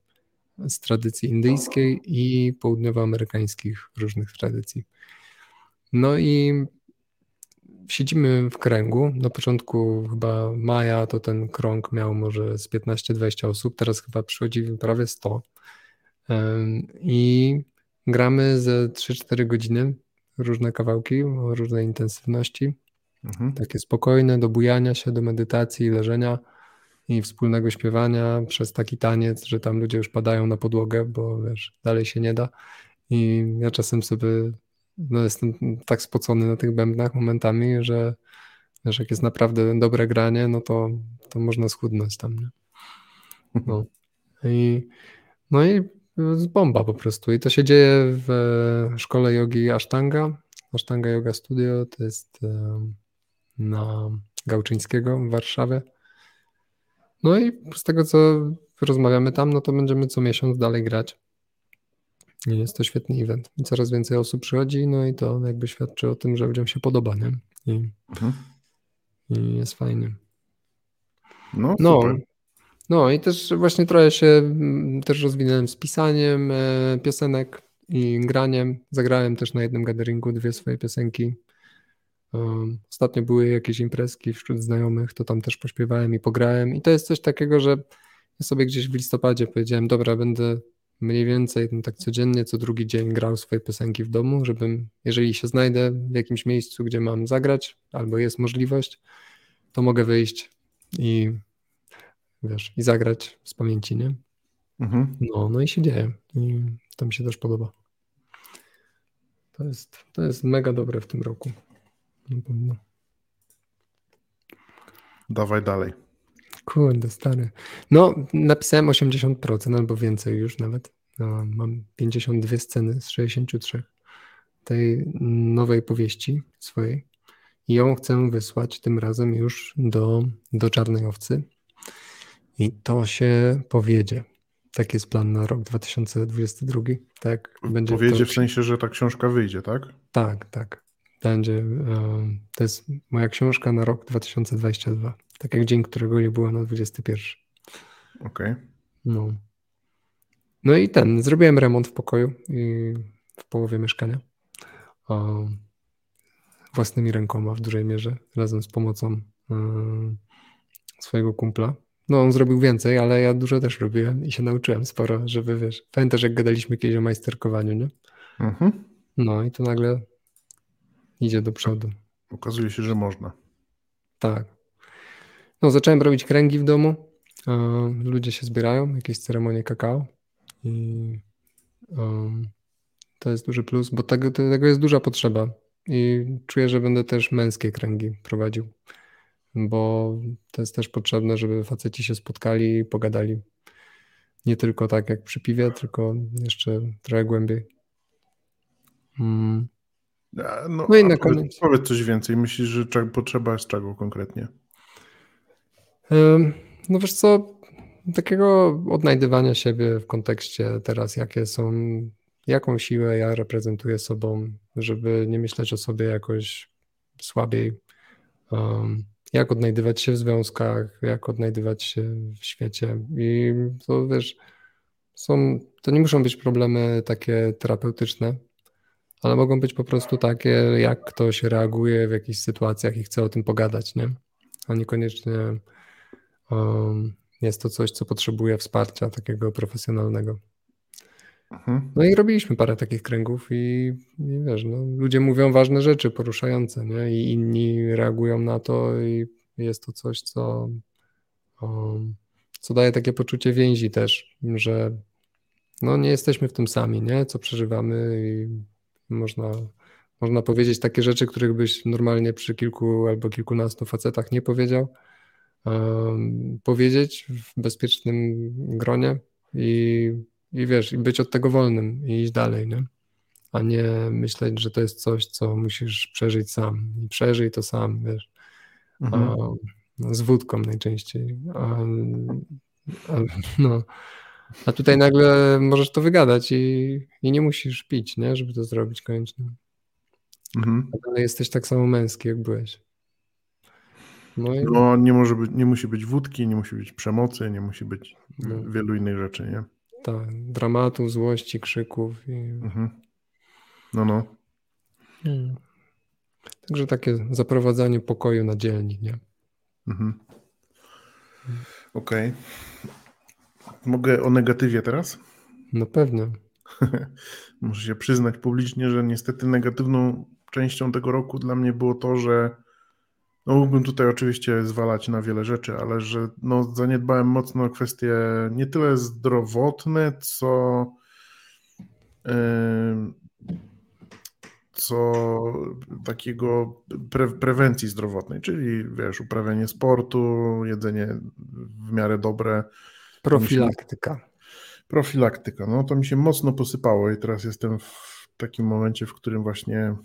z tradycji indyjskiej i południowoamerykańskich różnych tradycji. No i siedzimy w kręgu. Na początku chyba maja to ten krąg miał może z 15-20 osób, teraz chyba przychodzi prawie 100. I gramy ze 3-4 godziny różne kawałki o różnej intensywności. Mhm. Takie spokojne, do bujania się, do medytacji, leżenia i wspólnego śpiewania przez taki taniec, że tam ludzie już padają na podłogę, bo wiesz, dalej się nie da. I ja czasem sobie no jestem tak spocony na tych bębnach momentami, że wiesz, jak jest naprawdę dobre granie, no to, to można schudnąć tam. Nie? No. I, no i bomba po prostu. I to się dzieje w szkole jogi Ashtanga. Ashtanga Yoga Studio to jest na Gałczyńskiego w Warszawie. No i z tego, co rozmawiamy tam, no to będziemy co miesiąc dalej grać. Jest to świetny event. I coraz więcej osób przychodzi, no i to jakby świadczy o tym, że ludziom się podoba, nie? I, mhm. i jest fajnie. No, no, no i też właśnie trochę się mm, też rozwinąłem z pisaniem e, piosenek i graniem. Zagrałem też na jednym gatheringu dwie swoje piosenki. Um, ostatnio były jakieś imprezki wśród znajomych, to tam też pośpiewałem i pograłem. I to jest coś takiego, że ja sobie gdzieś w listopadzie powiedziałem, dobra, będę mniej więcej no, tak codziennie, co drugi dzień grał swoje piosenki w domu, żebym, jeżeli się znajdę w jakimś miejscu, gdzie mam zagrać, albo jest możliwość, to mogę wyjść i wiesz, i zagrać z pamięci, nie? Mhm. No, no i się dzieje. I to mi się też podoba. To jest, to jest mega dobre w tym roku. Dawaj dalej. Kurde, stary. No, napisałem 80% albo więcej już nawet. No, mam 52 sceny z 63 tej nowej powieści swojej. I ją chcę wysłać tym razem już do, do Czarnej Owcy. I to się powiedzie. Taki jest plan na rok 2022. Tak, będzie powiedzie to... w sensie, że ta książka wyjdzie, tak? Tak, tak. Będzie. E, to jest moja książka na rok 2022. Tak jak dzień, którego nie było na 21. Okej. Okay. No. No i ten, zrobiłem remont w pokoju i w połowie mieszkania. Własnymi rękoma w dużej mierze, razem z pomocą y, swojego kumpla. No on zrobił więcej, ale ja dużo też robiłem i się nauczyłem sporo, żeby wiesz, pamiętasz jak gadaliśmy kiedyś o majsterkowaniu, nie? Mhm. No i to nagle idzie do przodu. Okazuje się, że można. Tak. No, zacząłem robić kręgi w domu. Ludzie się zbierają, jakieś ceremonie kakao. I um, to jest duży plus, bo tego, tego jest duża potrzeba. I czuję, że będę też męskie kręgi prowadził, bo to jest też potrzebne, żeby faceci się spotkali i pogadali. Nie tylko tak jak przy piwie, tylko jeszcze trochę głębiej. Mm. No, no i na koniec. Powiedz coś więcej. Myślisz, że potrzeba jest czego konkretnie? No wiesz co, takiego odnajdywania siebie w kontekście teraz, jakie są, jaką siłę ja reprezentuję sobą, żeby nie myśleć o sobie jakoś słabiej. Um, jak odnajdywać się w związkach, jak odnajdywać się w świecie. I to wiesz, są, to nie muszą być problemy takie terapeutyczne, ale mogą być po prostu takie, jak ktoś reaguje w jakichś sytuacjach i chce o tym pogadać, nie? A niekoniecznie jest to coś, co potrzebuje wsparcia takiego profesjonalnego. Mhm. No i robiliśmy parę takich kręgów i, i wiesz, no, ludzie mówią ważne rzeczy, poruszające, nie? I inni reagują na to i jest to coś, co, um, co daje takie poczucie więzi też, że no nie jesteśmy w tym sami, nie? Co przeżywamy i można, można powiedzieć takie rzeczy, których byś normalnie przy kilku albo kilkunastu facetach nie powiedział, powiedzieć w bezpiecznym gronie i, i wiesz, i być od tego wolnym i iść dalej, nie? A nie myśleć, że to jest coś, co musisz przeżyć sam. I przeżyj to sam, wiesz. Mhm. A, z wódką najczęściej. A, A, no. A tutaj nagle możesz to wygadać i, i nie musisz pić, nie? Żeby to zrobić koniecznie. Mhm. Ale jesteś tak samo męski, jak byłeś. No, i... no nie, może być, nie musi być wódki, nie musi być przemocy, nie musi być no. wielu innych rzeczy, nie? Tak, dramatu, złości, krzyków. I... Mhm. No, no. Hmm. Także takie zaprowadzanie pokoju na dzielni, nie? Mhm. Okej. Okay. Mogę o negatywie teraz? No pewnie. Muszę się przyznać publicznie, że niestety negatywną częścią tego roku dla mnie było to, że no mógłbym tutaj oczywiście zwalać na wiele rzeczy, ale że no, zaniedbałem mocno kwestie nie tyle zdrowotne, co yy, co takiego pre prewencji zdrowotnej, czyli wiesz, uprawianie sportu, jedzenie w miarę dobre. Profilaktyka. Profilaktyka, no to mi się mocno posypało i teraz jestem w takim momencie, w którym właśnie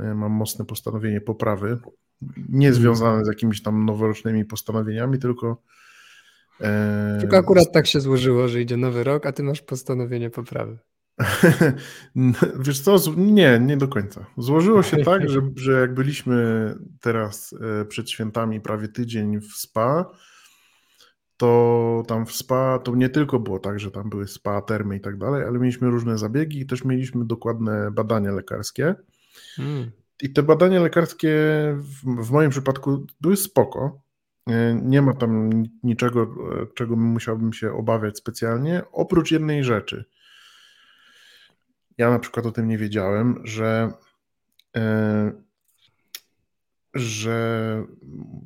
e, mam mocne postanowienie poprawy, nie mhm. związane z jakimiś tam noworocznymi postanowieniami, tylko e, tylko akurat tak się złożyło, że idzie nowy rok, a ty masz postanowienie poprawy. Wiesz co, nie, nie do końca. Złożyło się tak, że, że jak byliśmy teraz e, przed świętami prawie tydzień w spa, to tam w spa to nie tylko było tak, że tam były spa, termy i tak dalej, ale mieliśmy różne zabiegi i też mieliśmy dokładne badania lekarskie. Hmm. I te badania lekarskie w, w moim przypadku były spoko. E, nie ma tam niczego, e, czego musiałbym się obawiać specjalnie, oprócz jednej rzeczy – ja na przykład o tym nie wiedziałem, że, e, że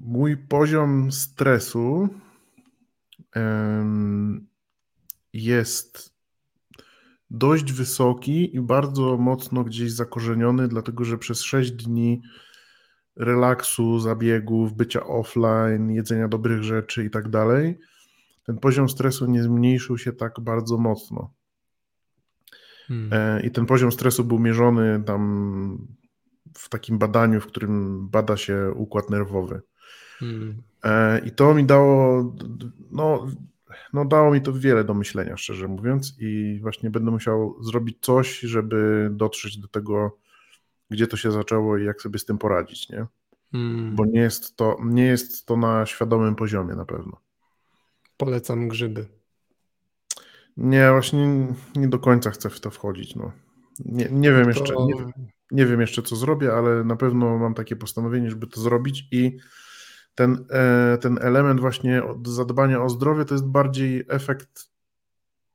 mój poziom stresu jest dość wysoki i bardzo mocno gdzieś zakorzeniony, dlatego że przez 6 dni relaksu, zabiegów, bycia offline, jedzenia dobrych rzeczy i tak dalej, ten poziom stresu nie zmniejszył się tak bardzo mocno. Hmm. E, I ten poziom stresu był mierzony tam w takim badaniu, w którym bada się układ nerwowy. Hmm. E, I to mi dało, no, no dało mi to wiele do myślenia, szczerze mówiąc, i właśnie będę musiał zrobić coś, żeby dotrzeć do tego, gdzie to się zaczęło i jak sobie z tym poradzić, nie? Hmm. Bo nie jest, to, nie jest to na świadomym poziomie na pewno. Polecam grzyby. Nie, właśnie nie do końca chcę w to wchodzić. No. Nie, nie wiem jeszcze, nie, nie, wiem jeszcze, co zrobię, ale na pewno mam takie postanowienie, żeby to zrobić i ten, e, ten element właśnie zadbania o zdrowie to jest bardziej efekt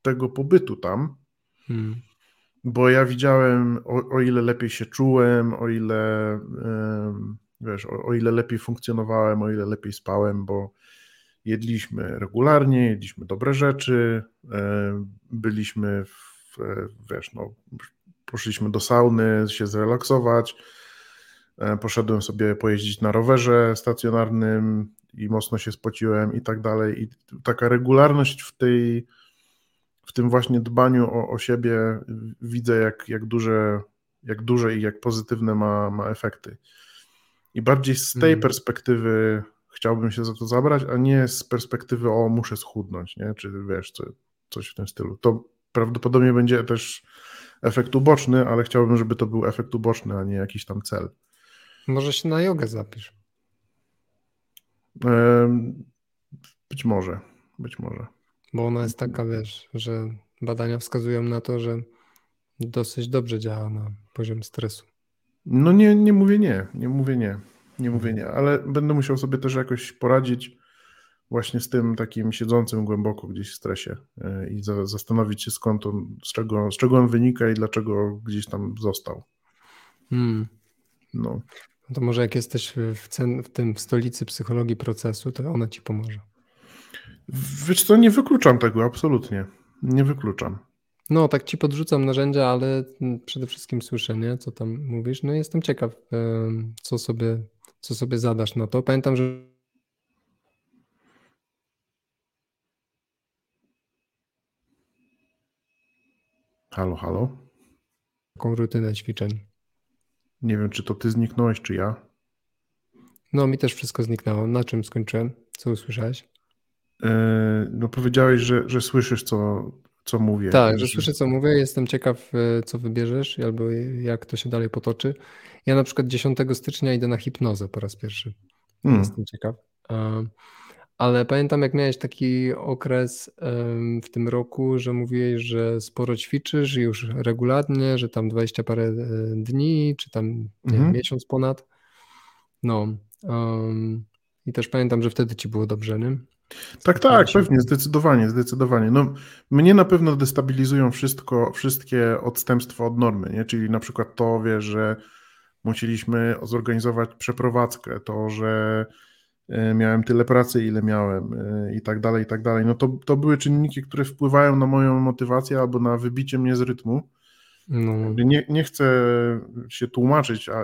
tego pobytu tam. Hmm. Bo ja widziałem, o, o, ile lepiej się czułem, o ile wiesz, o, o ile lepiej funkcjonowałem, o ile lepiej spałem, bo jedliśmy regularnie, jedliśmy dobre rzeczy, e, byliśmy, w, wiesz, no, poszliśmy do sauny się zrelaksować, e, poszedłem sobie pojeździć na rowerze stacjonarnym i mocno się spociłem i tak dalej. I taka regularność w tej, w tym właśnie dbaniu o, o siebie widzę, jak, jak, duże, jak duże i jak pozytywne ma, ma efekty. I bardziej z tej hmm. perspektywy chciałbym się za to zabrać, a nie z perspektywy o muszę schudnąć, nie? czy wiesz, co, coś w tym stylu. To prawdopodobnie będzie też efekt uboczny, ale chciałbym, żeby to był efekt uboczny, a nie jakiś tam cel. Może się na jogę zapisz. Być może, być może. Bo ona jest taka, wiesz, że badania wskazują na to, że dosyć dobrze działa na poziom stresu. No nie, nie mówię nie, nie mówię nie. Nie mówię nie, ale będę musiał sobie też jakoś poradzić właśnie z tym takim siedzącym głęboko gdzieś w stresie e, i za, zastanowić się skąd on, z czego, z czego on wynika i dlaczego gdzieś tam został. Hmm. No. No. To może jak jesteś w, cen, w tym w stolicy psychologii procesu, to ona ci pomoże. Wiesz co, nie wykluczam tego, absolutnie. Nie wykluczam. No, tak ci podrzucam narzędzia, ale przede wszystkim słyszę, nie, co tam mówisz. No jestem ciekaw, co sobie co sobie zadasz na to. Pamiętam, że Halo, halo. Taką rutynę ćwiczeń. Nie wiem, czy to ty zniknąłeś, czy ja. No, mi też wszystko zniknęło. Na czym skończyłem? Co usłyszałeś? no powiedziałeś, że, że słyszysz, co, co mówię. Tak, że słyszę, co mówię. Jestem ciekaw, co wybierzesz albo jak to się dalej potoczy. Ja na przykład 10 stycznia idę na hipnozę po raz pierwszy. Hmm. Jestem ciekaw. Ale pamiętam, jak miałeś taki okres w tym roku, że mówiłeś, że sporo ćwiczysz już regularnie, że tam 20 parę e, dni, czy tam mhm. miesiąc ponad. No. Um, I też pamiętam, że wtedy ci było dobrze, nie? Tak, tak, pewnie, zdecydowanie, zdecydowanie. No, mnie na pewno destabilizują wszystko, wszystkie odstępstwa od normy, nie? czyli na przykład to, wie, że musieliśmy zorganizować przeprowadzkę, to, że miałem tyle pracy, ile miałem e, i tak dalej, i tak dalej. No to, to były czynniki, które wpływają na moją motywację albo na wybicie mnie z rytmu. No. Nie, nie chcę się tłumaczyć, a,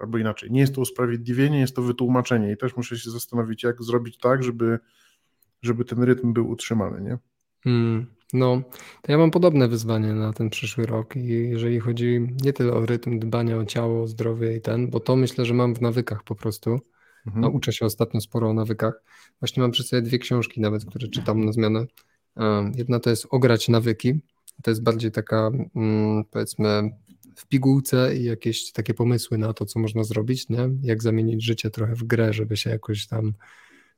albo inaczej, nie jest to usprawiedliwienie, jest to wytłumaczenie i też muszę się zastanowić, jak zrobić tak, żeby, żeby ten rytm był utrzymany, nie? Hmm. No, to ja mam podobne wyzwanie na ten przyszły rok i jeżeli chodzi nie tyle o rytm dbania o ciało, zdrowie i ten, bo to myślę, że mam w nawykach po prostu. Mhm. No, uczę się ostatnio sporo o nawykach. Właśnie mam przy sobie dwie książki nawet, które czytam na zmianę. Jedna to jest Ograć nawyki. To jest bardziej taka, mm, powiedzmy, w pigułce i jakieś takie pomysły na to, co można zrobić, nie? Jak zamienić życie trochę w grę, żeby się jakoś tam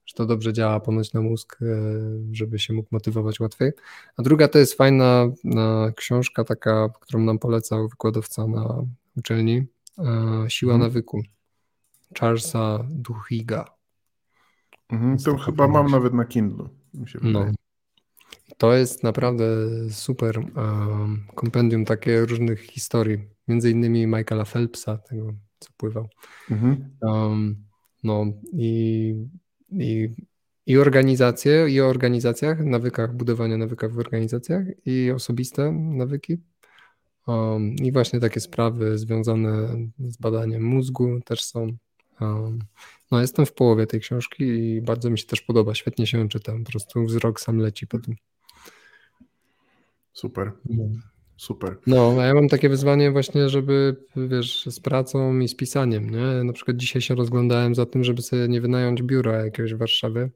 że to dobrze działa ponoć na mózg, e, żeby się mógł motywować łatwiej. A druga to jest fajna książka taka, którą nam polecał wykładowca na uczelni, e, Siła hmm. nawyku Charlesa Duhiga. Mhm, to chyba mam nawet na Kindle. No. To jest naprawdę super um, kompendium takie różnych historii, między innymi Michaela Phelpsa, tego co pływał. Mhm. Um, no i i, i organizacje, i o organizacjach, nawykach, budowania nawykach w organizacjach i osobiste nawyki. Um, I właśnie takie sprawy związane z badaniem mózgu też są. No, jestem w połowie tej książki i bardzo mi się też podoba. Świetnie się czytam. Po prostu wzrok sam leci po tym. Super. No. Super. No, a ja mam takie wyzwanie właśnie, żeby, wiesz, z pracą i z pisaniem, nie? Na przykład dzisiaj się rozglądałem za tym, żeby sobie nie wynająć biura jakiegoś w Warszawie,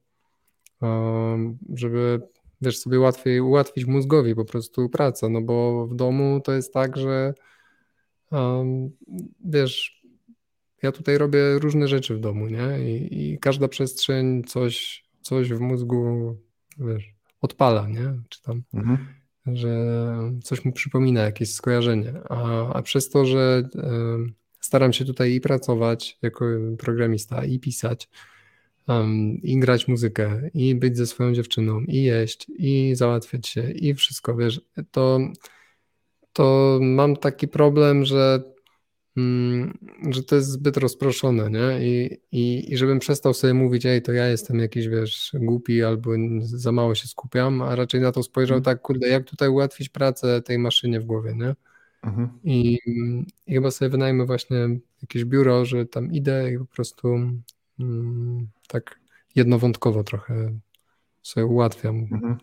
żeby, wiesz, sobie łatwiej ułatwić mózgowi po prostu pracę, no bo w domu to jest tak, że wiesz, ja tutaj robię różne rzeczy w domu, nie? I, i każda przestrzeń coś, coś w mózgu, wiesz, odpala, nie? Czy tam... Mhm że coś mu przypomina, jakieś skojarzenie. A, a przez to, że staram się tutaj i pracować jako programista, i pisać, um, i grać muzykę, i być ze swoją dziewczyną, i jeść, i załatwiać się, i wszystko, wiesz, to, to mam taki problem, że że to jest zbyt rozproszone, nie? I, i, I żebym przestał sobie mówić, ej, to ja jestem jakiś, wiesz, głupi albo za mało się skupiam, a raczej na to spojrzał mhm. tak, kurde, jak tutaj ułatwić pracę tej maszynie w głowie, nie? Mhm. I, I chyba sobie wynajmę właśnie jakieś biuro, że tam idę i po prostu mm, tak jednowątkowo trochę sobie ułatwiam. Mhm.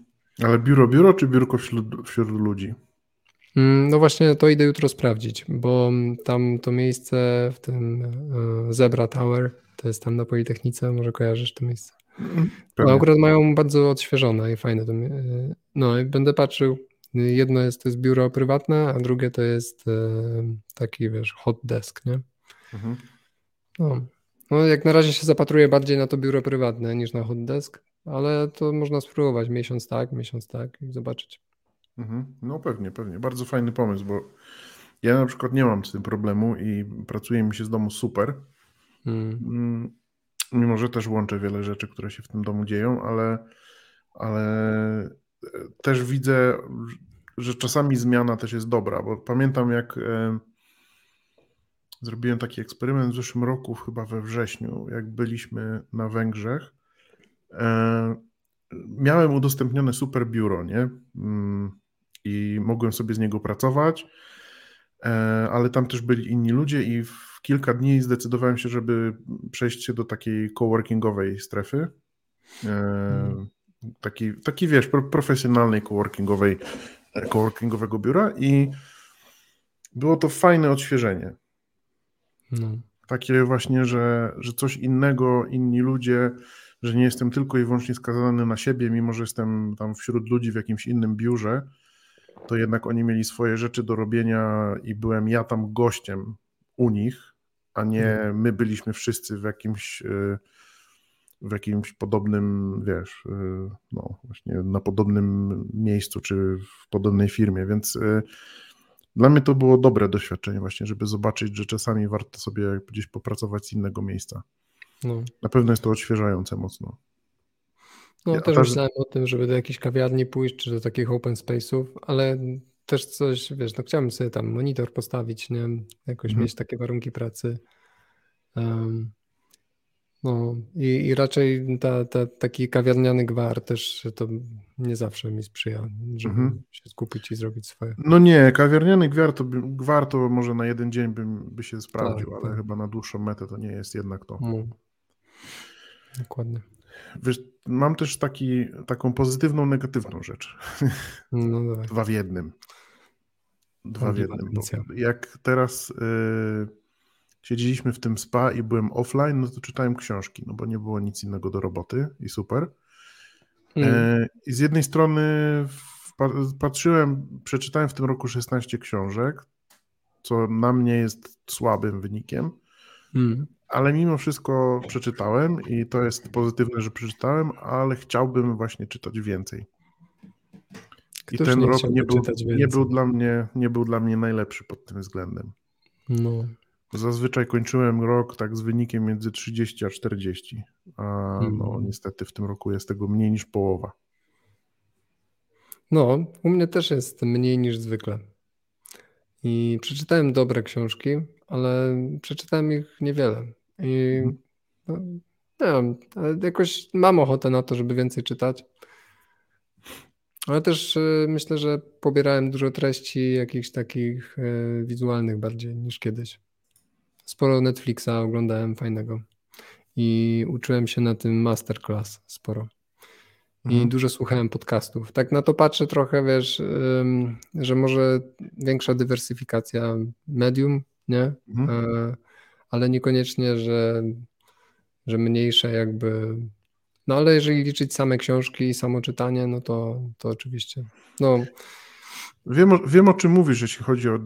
Ale biuro, biuro czy biurko wśród, wśród ludzi? Mm, no właśnie to idę jutro sprawdzić, bo tam to miejsce w tym e, Zebra Tower, to jest tam na Politechnice, może kojarzysz to miejsce. Mhm, no, akurat mają bardzo odświeżone i fajne. To, no i będę patrzył. Jedno jest to jest biuro prywatne, a drugie to jest e, taki, wiesz, hot desk, nie? Mhm. No. no jak na razie się zapatruję bardziej na to biuro prywatne niż na hot desk, ale to można spróbować miesiąc tak, miesiąc tak i zobaczyć. Mhm. No pewnie, pewnie. Bardzo fajny pomysł, bo ja na przykład nie mam z tym problemu i pracuje mi się z domu super. Hmm. Mm. Mimo, że też łączę wiele rzeczy, które się w tym domu dzieją, ale, ale e, też widzę, że czasami zmiana też jest dobra, bo pamiętam jak e, zrobiłem taki eksperyment w zeszłym roku, chyba we wrześniu, jak byliśmy na Węgrzech. E, miałem udostępnione super biuro, nie? Mm, i mogłem sobie z niego pracować, e, ale tam też byli inni ludzie i w kilka dni zdecydowałem się, żeby przejść się do takiej coworkingowej strefy. Hmm. Taki, taki wiesz, profesjonalnej coworkingowej, e, coworkingowego biura i było to fajne odświeżenie. No. Takie właśnie, że, że coś innego, inni ludzie, że nie jestem tylko i wyłącznie skazany na siebie, mimo że jestem tam wśród ludzi w jakimś innym biurze, to jednak oni mieli swoje rzeczy do robienia i byłem ja tam gościem u nich, a nie mhm. my byliśmy wszyscy w jakimś y, w jakimś podobnym, wiesz, y, no właśnie na podobnym miejscu czy w podobnej firmie, więc y, dla mnie to było dobre doświadczenie właśnie, żeby zobaczyć, że czasami warto sobie gdzieś popracować z innego miejsca. No. Na pewno jest to odświeżające mocno. No ja też ta... myślałem o tym, żeby do jakiejś kawiarni pójść, czy do takich open space'ów, ale też coś, wiesz, no chciałbym sobie tam monitor postawić, nie? Jakoś mhm. mieć takie warunki pracy. Um, no i, i raczej ta, ta, taki kawiarniany gwar też to nie zawsze mi sprzyja, żeby mhm. się skupić i zrobić swoje. No nie, kawiarniany gwar to, gwar to może na jeden dzień bym, by się sprawdził, tak, ale tak. chyba na dłuższą metę to nie jest jednak to. No. Dokładnie. Wiesz, mam też taki, taką pozytywną, negatywną rzecz. No Dwa w jednym. Dwa w jednym. Jak teraz... Yy siedzieliśmy w tym spa i byłem offline, no to czytałem książki, no bo nie było nic innego do roboty i super. Mm. E, I z jednej strony patrzyłem, przeczytałem w tym roku 16 książek, co na mnie jest słabym wynikiem, mm. Ale mimo wszystko przeczytałem i to jest pozytywne, że przeczytałem, ale chciałbym właśnie czytać więcej. Ktoś I ten nie rok nie był, nie był, dla mnie, nie był dla mnie najlepszy pod tym względem. No. Zazwyczaj kończyłem rok tak z wynikiem między 30 a 40, a no mhm. niestety w tym roku jest tego mniej niż połowa. No, u mnie też jest mniej niż zwykle. I przeczytałem dobre książki, ale przeczytałem ich niewiele. I mhm. no, nie wiem, ale jakoś mam ochotę na to, żeby więcej czytać. Ale też y, myślę, że pobierałem dużo treści jakichś takich y, wizualnych bardziej niż kiedyś sporo Netflixa oglądałem fajnego i uczyłem się na tym masterclass sporo. I mhm. dużo słuchałem podcastów. Tak na to patrzę trochę, wiesz, że może większa dywersyfikacja medium, nie? Mhm. Ale niekoniecznie, że, że mniejsze jakby. No ale jeżeli liczyć same książki i samo czytanie, no to, to oczywiście. No, Wiem, wiem o czym mówisz, jeśli chodzi o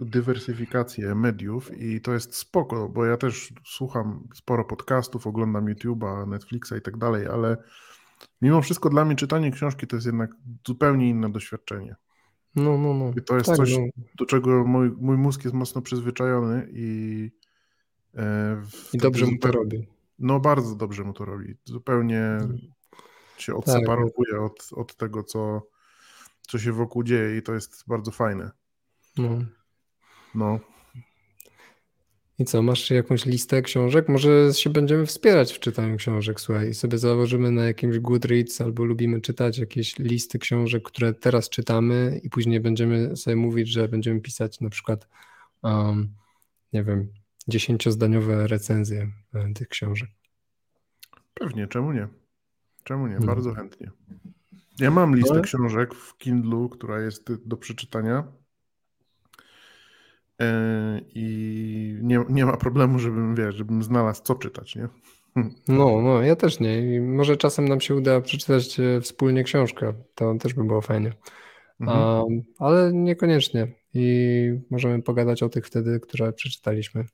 dywersyfikację mediów i to jest spoko, bo ja też słucham sporo podcastów, oglądam YouTube'a, Netflixa i tak dalej, ale mimo wszystko dla mnie czytanie książki to jest jednak zupełnie inne doświadczenie. No, no, no. I to jest tak, coś, no. do czego mój, mój mózg jest mocno przyzwyczajony i I dobrze mu to robi. No, bardzo dobrze mu to robi. Zupełnie mm. się tak, odseparowuje tak, od, od tego, co co się wokół dzieje i to jest bardzo fajne. No. No. I co, masz jakąś listę książek? Może się będziemy wspierać w czytaniu książek, słuchaj, sobie założymy na jakimś Goodreads albo lubimy czytać jakieś listy książek, które teraz czytamy i później będziemy sobie mówić, że będziemy pisać na przykład, um, nie wiem, dziesięciozdaniowe recenzje e, tych książek. Pewnie, czemu nie? Czemu nie? No. Bardzo chętnie. Ja mam listę Ale... książek w Kindlu, która jest do przeczytania. E, I nie, nie ma problemu, żebym, wiesz, żebym znalazł co czytać, nie? No, no, ja też nie. I może czasem nam się uda przeczytać e, wspólnie książkę. To też by było fajnie. Mhm. Um, ale niekoniecznie. I możemy pogadać o tych wtedy, które przeczytaliśmy.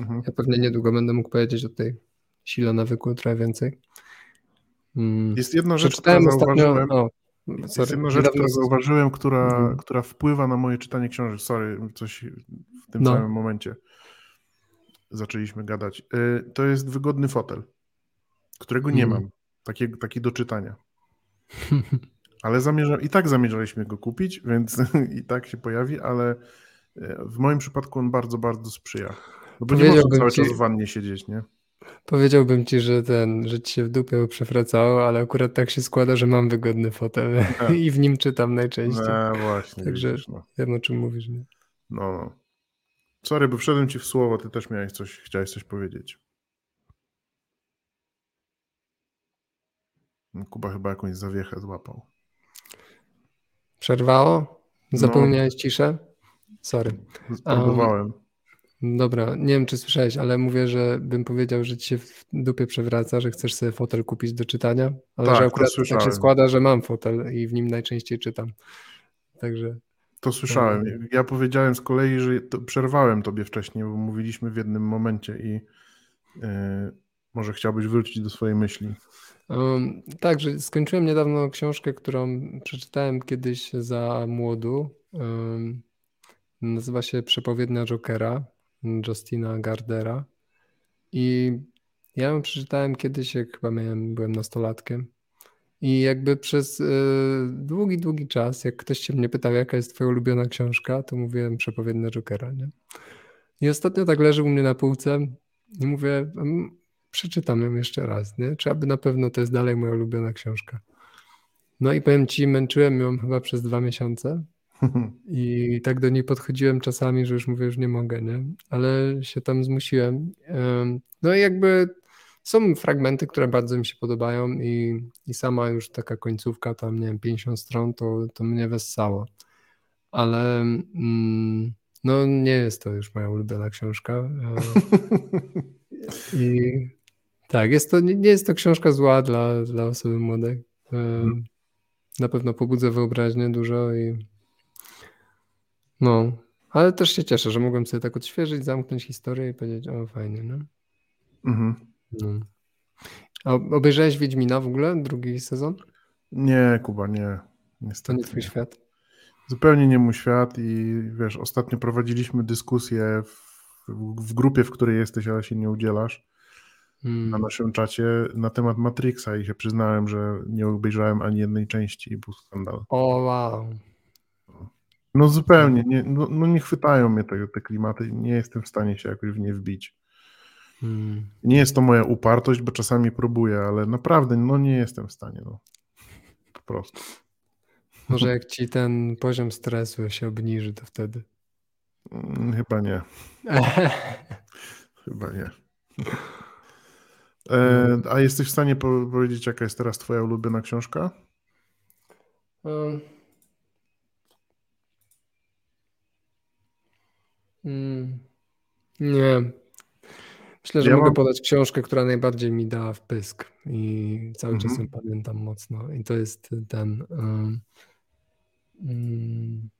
Mhm. Ja pewnie niedługo będę mógł powiedzieć o tej sile nawyku trochę więcej. Mm. Jest jedna rzecz, która zauważyłem. O, jest jedna rzecz, którą zauważyłem, która, mhm. która wpływa na moje czytanie książek. Sorry, coś w tym no. samym momencie zaczęliśmy gadać. Y, to jest wygodny fotel, którego nie mm. mam. Taki, taki do czytania. Ale zamierzam, i tak zamierzaliśmy go kupić, więc i tak się pojawi, ale y, w moim przypadku on bardzo, bardzo sprzyja. No bo nie można cały ci... czas w wannie siedzieć, nie? Powiedziałbym ci, że ten, że ci się w dupie przewracało, ale akurat tak się składa, że mam wygodny fotel i w nim czytam najczęściej. No właśnie. Także widzisz, no. wiem o czym mówisz. Nie? No, no. Sorry, bo wszedłem ci w słowo, ty też miałeś coś, chciałeś coś powiedzieć. Kuba chyba jakąś zawiechę złapał. Przerwało? Zapełniałeś no. ciszę? Sorry. Spróbowałem. Um, Dobra, nie wiem czy słyszałeś, ale mówię, że bym powiedział, że ci się w dupie przewraca, że chcesz sobie fotel kupić do czytania, ale Tak, że akurat tak się składa, że mam fotel i w nim najczęściej czytam. Także To słyszałem. Ja powiedziałem z kolei, że to przerwałem tobie wcześniej, bo mówiliśmy w jednym momencie i e, może chciałbyś wrócić do swojej myśli. Um, tak, że skończyłem niedawno książkę, którą przeczytałem kiedyś za młodu. Um, nazywa się Przepowiednia Jokera Justina Gardera. I ja ją przeczytałem kiedyś, jak chyba miałem, byłem nastolatkiem. I jakby przez y, długi, długi czas, jak ktoś się mnie pytał, jaka jest twoja ulubiona książka, to mówiłem Przepowiednia Jokera. Nie? I ostatnio tak leży u mnie na półce i mówię, "Mm, przeczytam ją jeszcze raz, nie? Czy aby na pewno to jest dalej moja ulubiona książka. No i powiem ci, męczyłem ją chyba przez dwa miesiące i tak do niej podchodziłem czasami, że już mówię, już nie mogę, nie? Ale się tam zmusiłem. No i jakby są fragmenty, które bardzo mi się podobają i, i sama już taka końcówka, tam nie wiem, 50 stron, to, to mnie wessało. Ale mm, no nie jest to już moja ulubiona książka. E, I tak, jest to, nie nie jest to książka zła dla, dla osoby młodej. E, Na pewno pobudza wyobraźnię dużo i no, ale też się cieszę, że mogłem sobie tak odświeżyć, zamknąć historię i powiedzieć, o fajnie, no. Mhm. no. A obejrzałeś Wiedźmina w ogóle, drugi sezon? Nie, Kuba, nie. To Niestety. nie twój świat? Zupełnie nie mój świat i wiesz, ostatnio prowadziliśmy dyskusję w, w grupie, w której jesteś, ale się nie udzielasz, na Hmm. naszym czacie na temat Matrixa i się przyznałem, że nie obejrzałem ani jednej części i był skandal. O wow. No zupełnie, nie, no, no nie chwytają mnie te, te klimaty, nie jestem w stanie się jakoś w nie wbić. Hmm. Nie jest to moja upartość, bo czasami próbuję, ale naprawdę no nie jestem w stanie, no. Po prostu. Może jak ci ten poziom stresu się obniży, to wtedy. Mm, Chyba nie, chyba nie. E, a jesteś w stanie po- powiedzieć, jaka jest teraz twoja ulubiona książka? Um. Mm. Nie. Myślę, że Ja mogę mam- podać książkę, która najbardziej mi dała w pysk i cały czas Mhm. ją pamiętam mocno. I to jest ten. Um, um,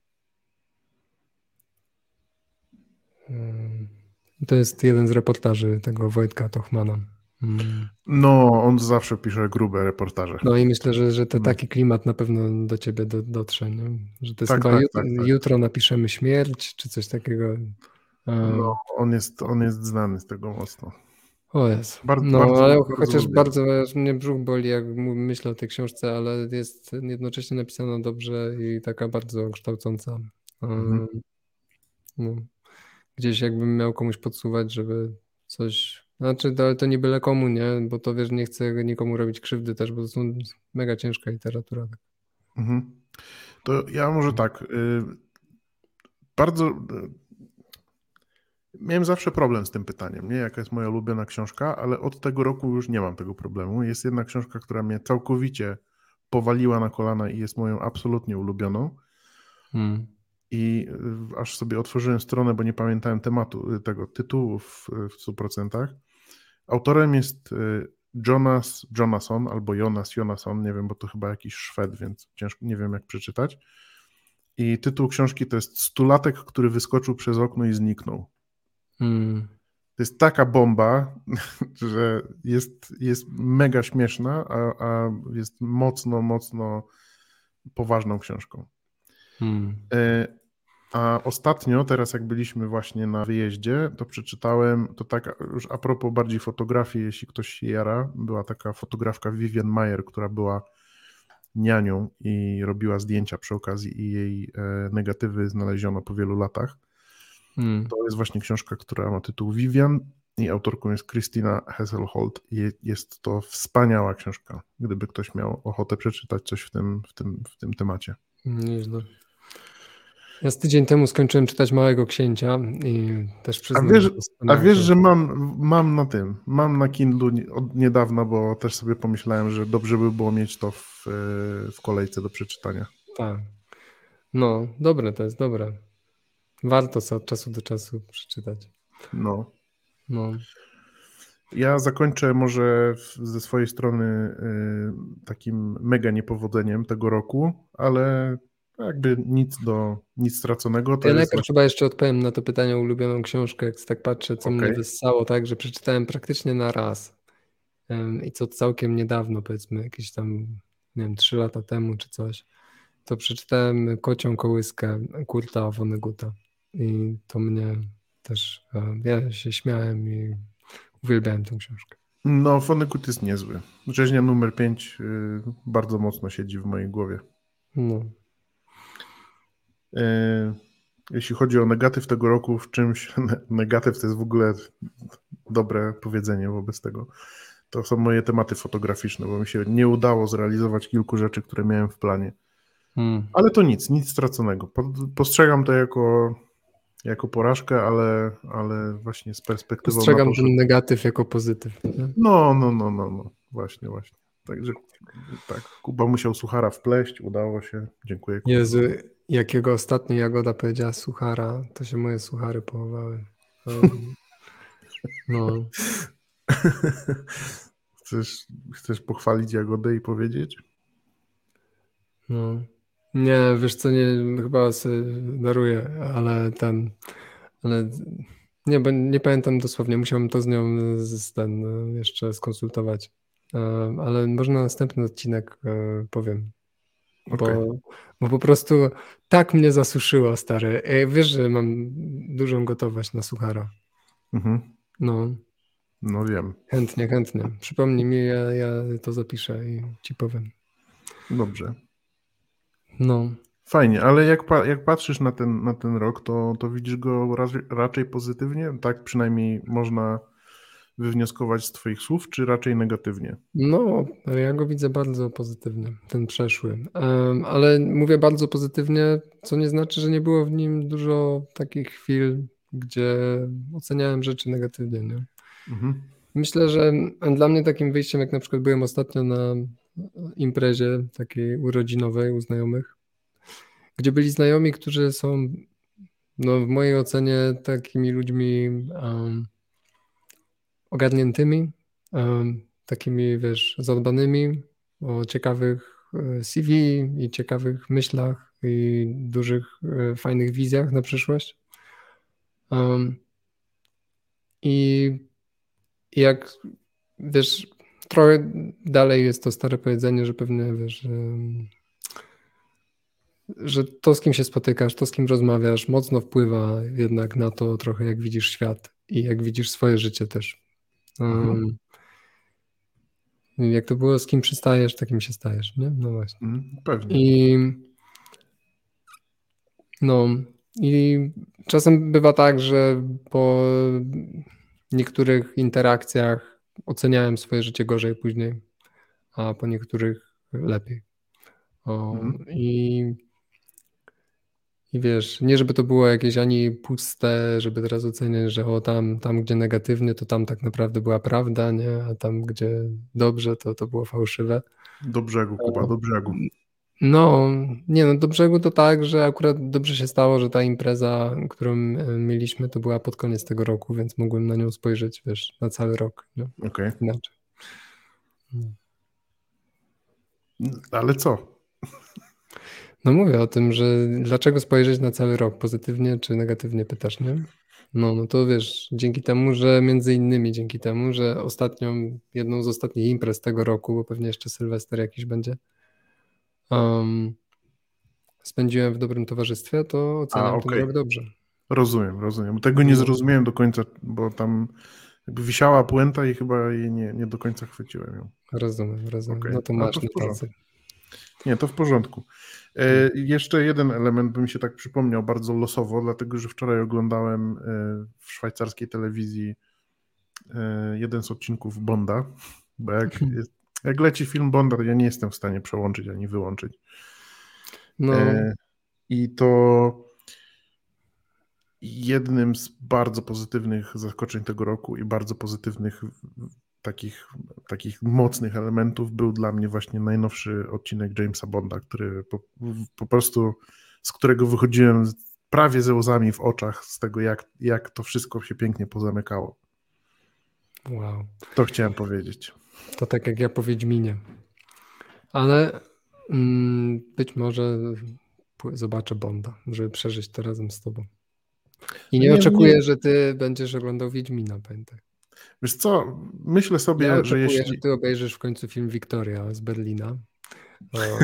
to jest jeden z reportaży tego Wojtka Tochmana. No, on zawsze pisze grube reportaże. No i myślę, że, że to No. taki klimat na pewno do ciebie do, dotrze, nie? że to jest Tak, chyba tak, jut, tak, tak. jutro napiszemy śmierć, czy coś takiego. No, on jest, on jest znany z tego mocno. O jest. Bardzo- no, bardzo- ale bardzo chociaż lubię. bardzo mnie brzuch boli, jak myślę o tej książce, ale jest jednocześnie napisana dobrze i taka bardzo kształcąca. Mhm. no. Gdzieś jakbym miał komuś podsuwać, żeby coś. Znaczy, to, ale to nie byle komu, nie? Bo to wiesz, nie chcę nikomu robić krzywdy też, bo to są mega ciężka literatura. Mhm. To ja może tak. y, Bardzo. y, Miałem zawsze problem z tym pytaniem, nie? Jaka jest moja ulubiona książka, ale od tego roku już nie mam tego problemu. Jest jedna książka, która mnie całkowicie powaliła na kolana i jest moją absolutnie ulubioną. Hmm. I y, aż sobie otworzyłem stronę, bo nie pamiętałem tematu tego tytułu w, w 100%. Autorem jest y, Jonas Jonason albo Jonas Jonason, nie wiem, bo to chyba jakiś Szwed, więc ciężko, nie wiem jak przeczytać. I tytuł książki to jest Stulatek, który wyskoczył przez okno i zniknął. Hmm. To jest taka bomba, że jest, jest mega śmieszna, a, a jest mocno, mocno poważną książką. Hmm. A ostatnio, teraz jak byliśmy właśnie na wyjeździe, to przeczytałem, to tak już a propos bardziej fotografii, jeśli ktoś się jara, była taka fotografka Vivian Mayer, która była nianią i robiła zdjęcia przy okazji i jej e, negatywy znaleziono po wielu latach. Hmm. To jest właśnie książka, która ma tytuł Vivian i autorką jest Christina Hesselholt jest to wspaniała książka, gdyby ktoś miał ochotę przeczytać coś w tym, w tym, w tym temacie. Nieźle. Ja z tydzień temu skończyłem czytać Małego Księcia i też przyznam, wiesz- że to A wiesz, że mam, mam na tym, mam na Kindlu od niedawna, bo też sobie pomyślałem, że dobrze by było mieć to w, e, w kolejce do przeczytania. Tak. No, dobre to jest, dobre. Warto co od czasu do czasu przeczytać. No. No. Ja zakończę może ze swojej strony y, takim mega niepowodzeniem tego roku, ale jakby nic do nic straconego. To ja najpierw właśnie... chyba jeszcze odpowiem na to pytanie o ulubioną książkę, jak tak patrzę, co okay. mnie wyssało, tak, że przeczytałem praktycznie na raz i co całkiem niedawno, powiedzmy jakieś tam, nie wiem, trzy lata temu czy coś, to przeczytałem Kocią kołyskę Kurta Woneguta i to mnie też, ja się śmiałem i uwielbiałem tę książkę. No, Vonnegut jest niezły. Rzeźnia numer 5 y, bardzo mocno siedzi w mojej głowie. No. Y, jeśli chodzi o negatyw tego roku, w czymś negatyw to jest w ogóle dobre powiedzenie wobec tego. To są moje tematy fotograficzne, bo mi się nie udało zrealizować kilku rzeczy, które miałem w planie. Hmm. Ale to nic, nic straconego. Postrzegam to jako, jako porażkę, ale, ale właśnie z perspektywą. Postrzegam to, ten negatyw jako pozytyw. No, no, no, no, no, właśnie, właśnie. Także tak, Kuba musiał suchara wpleść, udało się. Dziękuję. Kuba. Jezu, jakiego ostatnio Jagoda powiedziała suchara, to się moje suchary połowały. No. Chcesz, chcesz pochwalić Jagodę i powiedzieć? No. Nie, wiesz co, nie, chyba sobie daruję, ale ten, ale nie, bo nie pamiętam dosłownie, musiałem to z nią z, ten, jeszcze skonsultować, e, ale może na następny odcinek e, powiem, okay. bo, bo po prostu tak mnie zasuszyło, stary. E, wiesz, że mam dużą gotowość na suchara. Mhm. No. No wiem. Chętnie, chętnie. Przypomnij mi, ja, ja to zapiszę i ci powiem. Dobrze. No. Fajnie, ale jak, pa, jak patrzysz na ten, na ten rok, to, to widzisz go raczej pozytywnie? Tak przynajmniej można wywnioskować z Twoich słów, czy raczej negatywnie? No, ja go widzę bardzo pozytywnie, ten przeszły. Ale mówię bardzo pozytywnie, co nie znaczy, że nie było w nim dużo takich chwil, gdzie oceniałem rzeczy negatywnie. Nie? Mhm. Myślę, że dla mnie takim wyjściem, jak na przykład byłem ostatnio na imprezie takiej urodzinowej u znajomych, gdzie byli znajomi, którzy są no, w mojej ocenie takimi ludźmi um, ogarniętymi, takimi, wiesz, zadbanymi, o ciekawych e, CV i ciekawych myślach i dużych, e, fajnych wizjach na przyszłość. I jak wiesz, trochę dalej jest to stare powiedzenie, że pewnie wiesz, że to z kim się spotykasz, to z kim rozmawiasz, mocno wpływa jednak na to trochę, jak widzisz świat i jak widzisz swoje życie też. Mhm. jak to było, z kim przystajesz, takim się stajesz, nie? No właśnie. Mhm, pewnie. I no, i czasem bywa tak, że po niektórych interakcjach oceniałem swoje życie gorzej później, a po niektórych lepiej. O, mhm. i, I wiesz, nie żeby to było jakieś ani puste, żeby teraz oceniać, że o tam, tam gdzie negatywnie, to tam tak naprawdę była prawda, nie? A tam gdzie dobrze, to to było fałszywe. Do brzegu, Kuba, do brzegu. No, nie no, do brzegu to tak, że akurat dobrze się stało, że ta impreza, którą e, mieliśmy, to była pod koniec tego roku, więc mogłem na nią spojrzeć, wiesz, na cały rok. Okej. Okay. Inaczej. Ale co? No mówię o tym, że dlaczego spojrzeć na cały rok, pozytywnie czy negatywnie pytasz, nie? No, no to wiesz, dzięki temu, że między innymi dzięki temu, że ostatnią, jedną z ostatnich imprez tego roku, bo pewnie jeszcze Sylwester jakiś będzie, um, spędziłem w dobrym towarzystwie, to oceniam A, okay. ten rok dobrze. Rozumiem, rozumiem. Tego nie no. zrozumiałem do końca, bo tam jakby wisiała puenta i chyba jej nie, nie do końca chwyciłem ją. Rozumiem, rozumiem. Okay. No to masz tacy. Nie, to w porządku. E, jeszcze jeden element by mi się tak przypomniał bardzo losowo, dlatego że wczoraj oglądałem e, w szwajcarskiej telewizji e, jeden z odcinków Bonda, bo jak jest, Jak leci film Bond, ja nie jestem w stanie przełączyć ani wyłączyć. No. E, I to jednym z bardzo pozytywnych zaskoczeń tego roku i bardzo pozytywnych takich, takich mocnych elementów był dla mnie właśnie najnowszy odcinek Jamesa Bonda, który po, po prostu z którego wychodziłem prawie ze łzami w oczach z tego, jak, jak to wszystko się pięknie pozamykało. Wow. To chciałem powiedzieć. To tak jak ja po Wiedźminie. Ale mm, być może zobaczę Bonda, żeby przeżyć to razem z tobą. I nie, nie oczekuję, nie. że ty będziesz oglądał Wiedźmina, pamiętaj. Wiesz co, myślę sobie, ja że jeśli... że ty obejrzysz w końcu film Wiktoria z Berlina, o...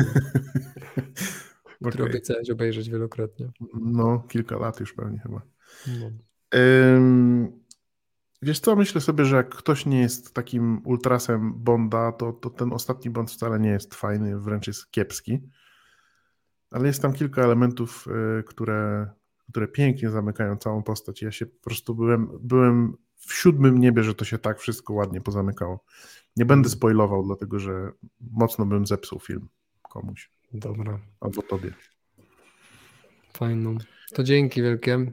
który okay. obiecałeś obejrzeć wielokrotnie. No, kilka lat już pewnie chyba. No. Ym... Wiesz co, myślę sobie, że jak ktoś nie jest takim ultrasem Bonda, to, to ten ostatni Bond wcale nie jest fajny, wręcz jest kiepski. Ale jest tam kilka elementów, y, które, które pięknie zamykają całą postać. Ja się po prostu byłem, byłem w siódmym niebie, że to się tak wszystko ładnie pozamykało. Nie będę mhm. spoilował, dlatego że mocno bym zepsuł film komuś. Dobra. Albo tobie. Fajną. To dzięki wielkie.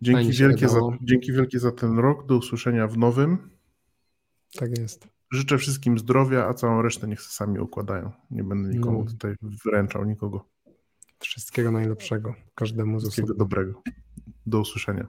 Dzięki wielkie, za, dzięki wielkie za ten rok. Do usłyszenia w nowym. Tak jest. Życzę wszystkim zdrowia, a całą resztę niech sami układają. Nie będę nikomu no. tutaj wręczał nikogo. Wszystkiego najlepszego każdemu Wszystkiego dobrego. Do usłyszenia.